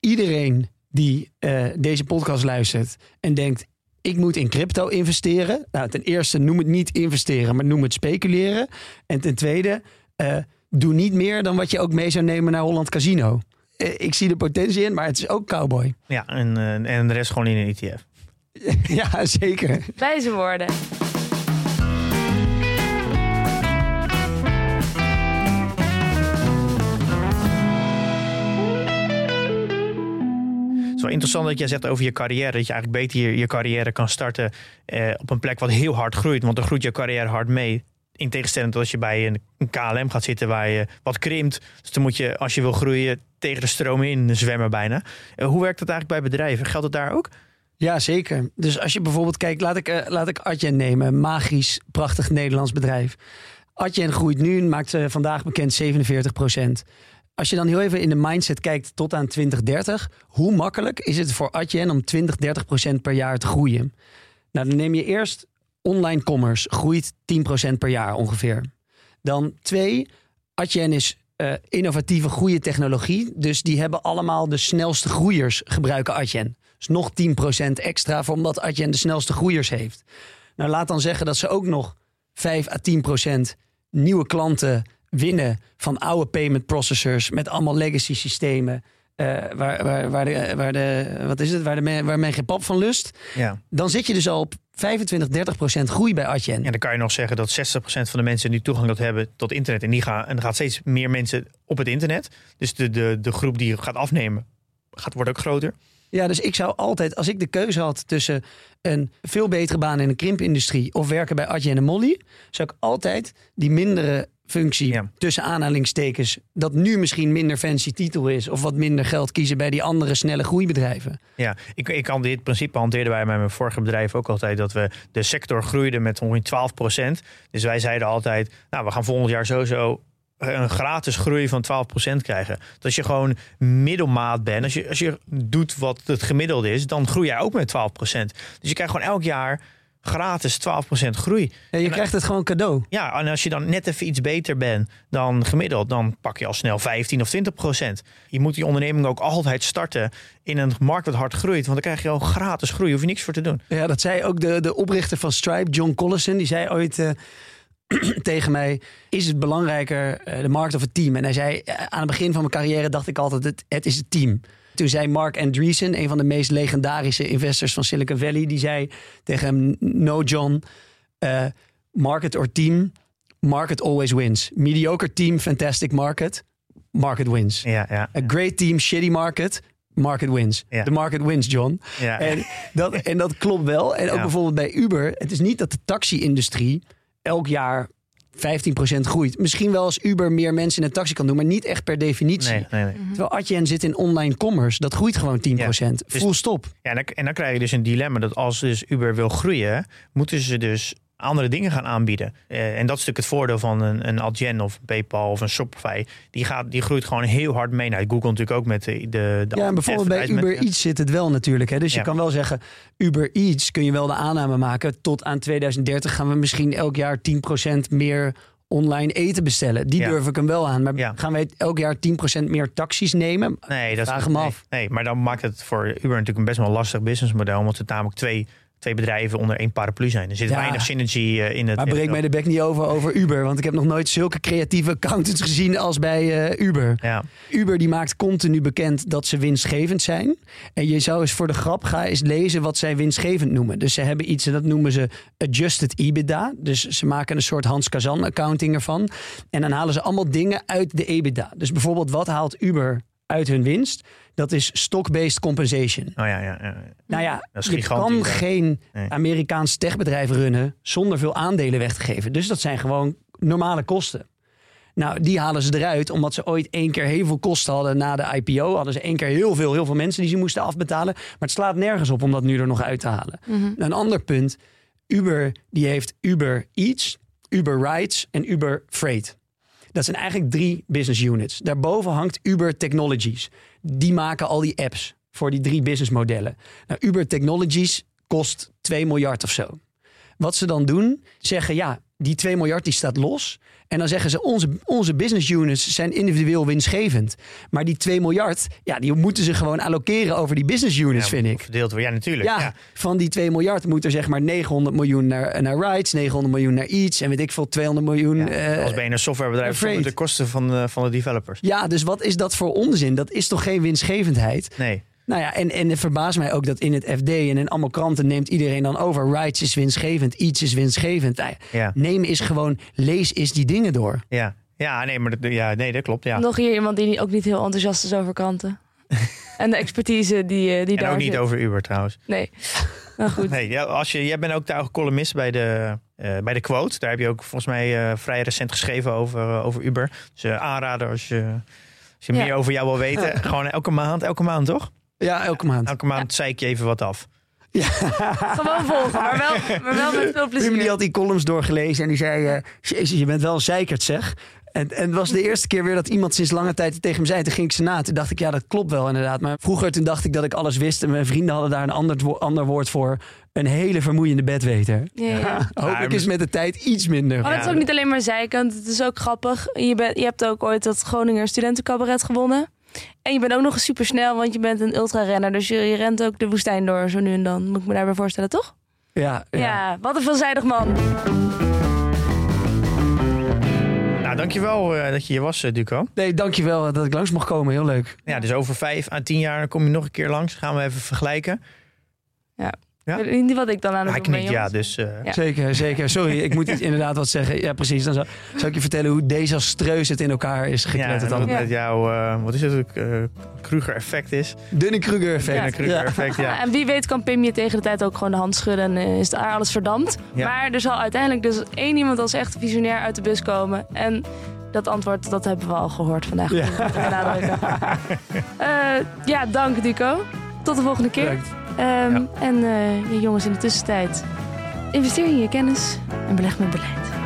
C: iedereen die eh, deze podcast luistert en denkt, ik moet in crypto investeren. Nou, ten eerste, noem het niet investeren, maar noem het speculeren. En ten tweede, eh, doe niet meer dan wat je ook mee zou nemen naar Holland Casino. Eh, ik zie de potentie in, maar het is ook cowboy.
B: Ja, en, eh, en de rest gewoon in een ETF.
C: ja, zeker.
A: Wijze woorden.
B: Het is wel interessant dat jij zegt over je carrière. Dat je eigenlijk beter je, je carrière kan starten eh, op een plek wat heel hard groeit. Want dan groeit je carrière hard mee. In tegenstelling tot als je bij een, KLM gaat zitten waar je wat krimpt. Dus dan moet je, als je wil groeien, tegen de stroom in zwemmen bijna. Eh, hoe werkt dat eigenlijk bij bedrijven? Geldt het daar ook?
C: Ja, zeker. Dus als je bijvoorbeeld kijkt, laat ik, eh, laat ik Adyen nemen. Magisch, prachtig Nederlands bedrijf. Adyen groeit nu, maakt eh, vandaag bekend 47% Als je dan heel even in de mindset kijkt tot aan 2030. Hoe makkelijk is het voor Adyen om 20, 30% per jaar te groeien? Nou, dan neem je eerst online commerce. Groeit 10% per jaar ongeveer. Dan twee, Adyen is eh, innovatieve, goede technologie. Dus die hebben allemaal de snelste groeiers gebruiken Adyen. Dus nog 10% extra voor omdat Adyen de snelste groeiers heeft. Nou, laat dan zeggen dat ze ook nog 5 à 10% nieuwe klanten winnen van oude payment processors met allemaal legacy systemen. eh, waar, waar, waar, de, waar de, wat is het, waar, de, men- waar men geen pap van lust.
B: Ja.
C: Dan zit je dus al op 25, 30% groei bij Adyen.
B: En dan kan je nog zeggen dat 60% van de mensen die toegang tot hebben tot internet. En, die gaan, en er gaat steeds meer mensen op het internet. Dus de, de, de groep die gaat afnemen, gaat, wordt ook groter.
C: Ja, dus ik zou altijd, als ik de keuze had tussen een veel betere baan in een krimpindustrie of werken bij Adyen en Molly, zou ik altijd die mindere functie
B: Ja.
C: tussen aanhalingstekens, dat nu misschien minder fancy titel is of wat minder geld kiezen bij die andere snelle groeibedrijven.
B: Ja, ik, ik kan dit principe hanteerden wij met mijn vorige bedrijf ook altijd. Dat we de sector groeiden met ongeveer 12% Dus wij zeiden altijd, nou we gaan volgend jaar sowieso een gratis groei van 12% krijgen. Als je gewoon middelmaat bent, als je, als je doet wat het gemiddelde is, dan groei jij ook met 12%. Dus je krijgt gewoon elk jaar gratis 12% groei.
C: Ja, je
B: En-
C: krijgt het gewoon cadeau.
B: Ja, en als je dan net even iets beter bent dan gemiddeld, dan pak je al snel 15 of 20 procent. Je moet die onderneming ook altijd starten in een markt wat hard groeit. Want dan krijg je al gratis groei, hoef je niks voor te doen.
C: Ja, dat zei ook de, de oprichter van Stripe, John Collison. Die zei ooit eh, tegen mij, is het belangrijker eh, de markt of het team? En hij zei, eh, aan het begin van mijn carrière dacht ik altijd, het, het is het team. Toen zei Mark Andreessen, een van de meest legendarische investors van Silicon Valley, die zei tegen hem, no John, eh, market or team, market always wins. Mediocre team, fantastic market, market wins.
B: Ja, ja,
C: A great team, shitty market, market wins.
B: Ja.
C: The market wins, John.
B: ja.
C: En dat, en dat klopt wel. En ook
B: Ja.
C: bijvoorbeeld bij Uber. Het is niet dat de taxi-industrie elk jaar 15% groeit. Misschien wel als Uber meer mensen in een taxi kan doen, maar niet echt per definitie.
B: Nee, nee, nee.
C: Terwijl Adyen zit in online commerce. Dat groeit gewoon 10%.
B: Dus-
C: Full stop.
B: Ja, en dan, en dan krijg je dus een dilemma dat als dus Uber wil groeien, moeten ze dus andere dingen gaan aanbieden. Eh, en dat is natuurlijk het voordeel van een, een Adyen of een PayPal of een Shopify. Die, gaat, die groeit gewoon heel hard mee. Nou, Google natuurlijk ook met de, de, de
C: Ja, en bijvoorbeeld bij Uber. Eats zit het wel natuurlijk. Hè? Dus je
B: Ja.
C: kan wel zeggen, Uber Eats kun je wel de aanname maken. Tot aan 2030 gaan we misschien elk jaar 10% meer online eten bestellen. Die
B: Ja.
C: durf ik hem wel aan. Maar
B: Ja.
C: gaan wij elk jaar 10% meer taxis nemen?
B: Nee, dat is,
C: Vraag hem
B: nee,
C: af.
B: Nee, maar dan maakt het voor Uber natuurlijk een best wel lastig businessmodel. Omdat het namelijk twee, twee bedrijven onder één paraplu zijn. Er zit
C: Ja.
B: weinig synergy eh, in het.
C: Maar breek mij de bek niet over over Uber. Want ik heb nog nooit zulke creatieve accountants gezien als bij eh, Uber.
B: Ja,
C: Uber die maakt continu bekend dat ze winstgevend zijn. En je zou eens voor de grap gaan eens lezen wat zij winstgevend noemen. Dus ze hebben iets en dat noemen ze adjusted EBITDA. Dus ze maken een soort Hans Kazan accounting ervan. En dan halen ze allemaal dingen uit de EBITDA. Dus bijvoorbeeld wat haalt Uber uit hun winst? Dat is stock-based compensation.
B: oh ja, ja, ja.
C: Nou ja,
B: Dat is
C: je kan
B: hè?
C: geen
B: Nee. Amerikaans
C: techbedrijf runnen zonder veel aandelen weg te geven. Dus dat zijn gewoon normale kosten. Nou, die halen ze eruit omdat ze ooit één keer heel veel kosten hadden na de IPO. Hadden ze één keer heel veel, heel veel mensen die ze moesten afbetalen. Maar het slaat nergens op om dat nu er nog uit te halen. Een ander punt. Uber die heeft Uber Eats, Uber Rides en Uber Freight. Dat zijn eigenlijk drie business units. Daarboven hangt Uber Technologies. Die maken al die apps voor die drie businessmodellen. Nou, Uber Technologies kost 2 miljard of zo. Wat ze dan doen, zeggen ja, die 2 miljard die staat los. En dan zeggen ze, onze, onze business units zijn individueel winstgevend. Maar die 2 miljard, ja, die moeten ze gewoon allokeren over die business units,
B: Ja,
C: vind ik.
B: Verdeeld worden. Ja, natuurlijk.
C: Ja,
B: Ja.
C: van die 2 miljard moet er zeg maar 900 miljoen naar, naar rides, 900 miljoen naar iets en weet ik veel, 200 miljoen. eh,
B: Als ben je een softwarebedrijf zonder de kosten van, de- van de developers.
C: ja, dus wat is dat voor onzin? Dat is toch geen winstgevendheid?
B: Nee.
C: Nou ja, en, en het verbaast mij ook dat in het FD en in allemaal kranten neemt iedereen dan over. Rides is winstgevend, iets is winstgevend. Nou ja,
B: Ja.
C: Neem is gewoon, lees is die dingen door.
B: Ja. Ja, nee, maar dat, ja, nee, dat klopt. Ja.
A: Nog hier iemand die ook niet heel enthousiast is over kranten. en de expertise die, eh, die
B: En
A: daar
B: ook niet over Uber trouwens.
A: Nee. Nou goed.
B: Nee, ja, als je, jij bent ook daar columnist bij de, eh, bij de Quote. Daar heb je ook volgens mij eh, vrij recent geschreven over, over Uber. Dus eh, aanrader als je, als je
A: Ja.
B: meer over jou wil weten. Gewoon elke maand, elke maand toch?
C: Ja, elke maand.
B: Elke maand zei ik je even wat af.
A: Gewoon volgen, maar wel, maar wel met veel
C: Ruben die
A: plezier.
C: had die columns doorgelezen en die zei... eh, Jezus, je bent wel een zeikert zeg. En, en het was de eerste keer weer dat iemand sinds lange tijd tegen hem zei. Toen ging ik ze na. Toen dacht ik, ja, dat klopt wel inderdaad. Maar vroeger toen dacht ik dat ik alles wist. En mijn vrienden hadden daar een ander, wo- ander woord voor. Een hele vermoeiende bedweter.
A: Ja, ja.
C: Hopelijk is met de tijd iets minder.
A: Maar het is ook niet alleen maar zijkant. Het is ook grappig. Je, bent, je hebt ook ooit dat Groninger studentencabaret gewonnen. En je bent ook nog eens super snel, want je bent een ultrarenner. Dus je, je rent ook de woestijn door zo nu en dan. Moet ik me daarbij voorstellen, toch?
C: Ja,
A: Ja,
C: ja.
A: wat een veelzijdig man.
B: Nou, dankjewel eh dat je hier was, eh, Duco.
C: Nee, dankjewel dat ik langs mocht komen. Heel leuk.
B: Ja, dus over vijf à tien jaar kom je nog een keer langs. Gaan we even vergelijken. Ja?
A: Ik weet Niet wat ik dan aan het
B: Hij
A: doen ben,
B: knikt ja, dus... eh,
A: Ja.
C: Zeker, zeker. Sorry, ik moet inderdaad wat zeggen. Ja, precies. Dan zou, zou ik je vertellen hoe desastreus het in elkaar is
B: Ja,
C: gekletterd.
B: dat met jouw, eh, wat is het, uh, Kruger-effect is.
C: Dunning-Kruger effect.
B: Ja, Kruger-effect, ja.
A: Ja, en wie weet kan Pim je tegen de tijd ook gewoon de hand schudden en eh, is daar alles verdampt.
B: Ja.
A: Maar er zal uiteindelijk dus één iemand als echt visionair uit de bus komen. En dat antwoord, dat hebben we al gehoord vandaag.
C: Ja.
A: Eh, ja, dank Duco. Tot de volgende keer.
C: Bedankt.
A: Ehm,
B: Ja.
A: En eh, ja, jongens, in de tussentijd, investeer in je kennis en beleg met beleid.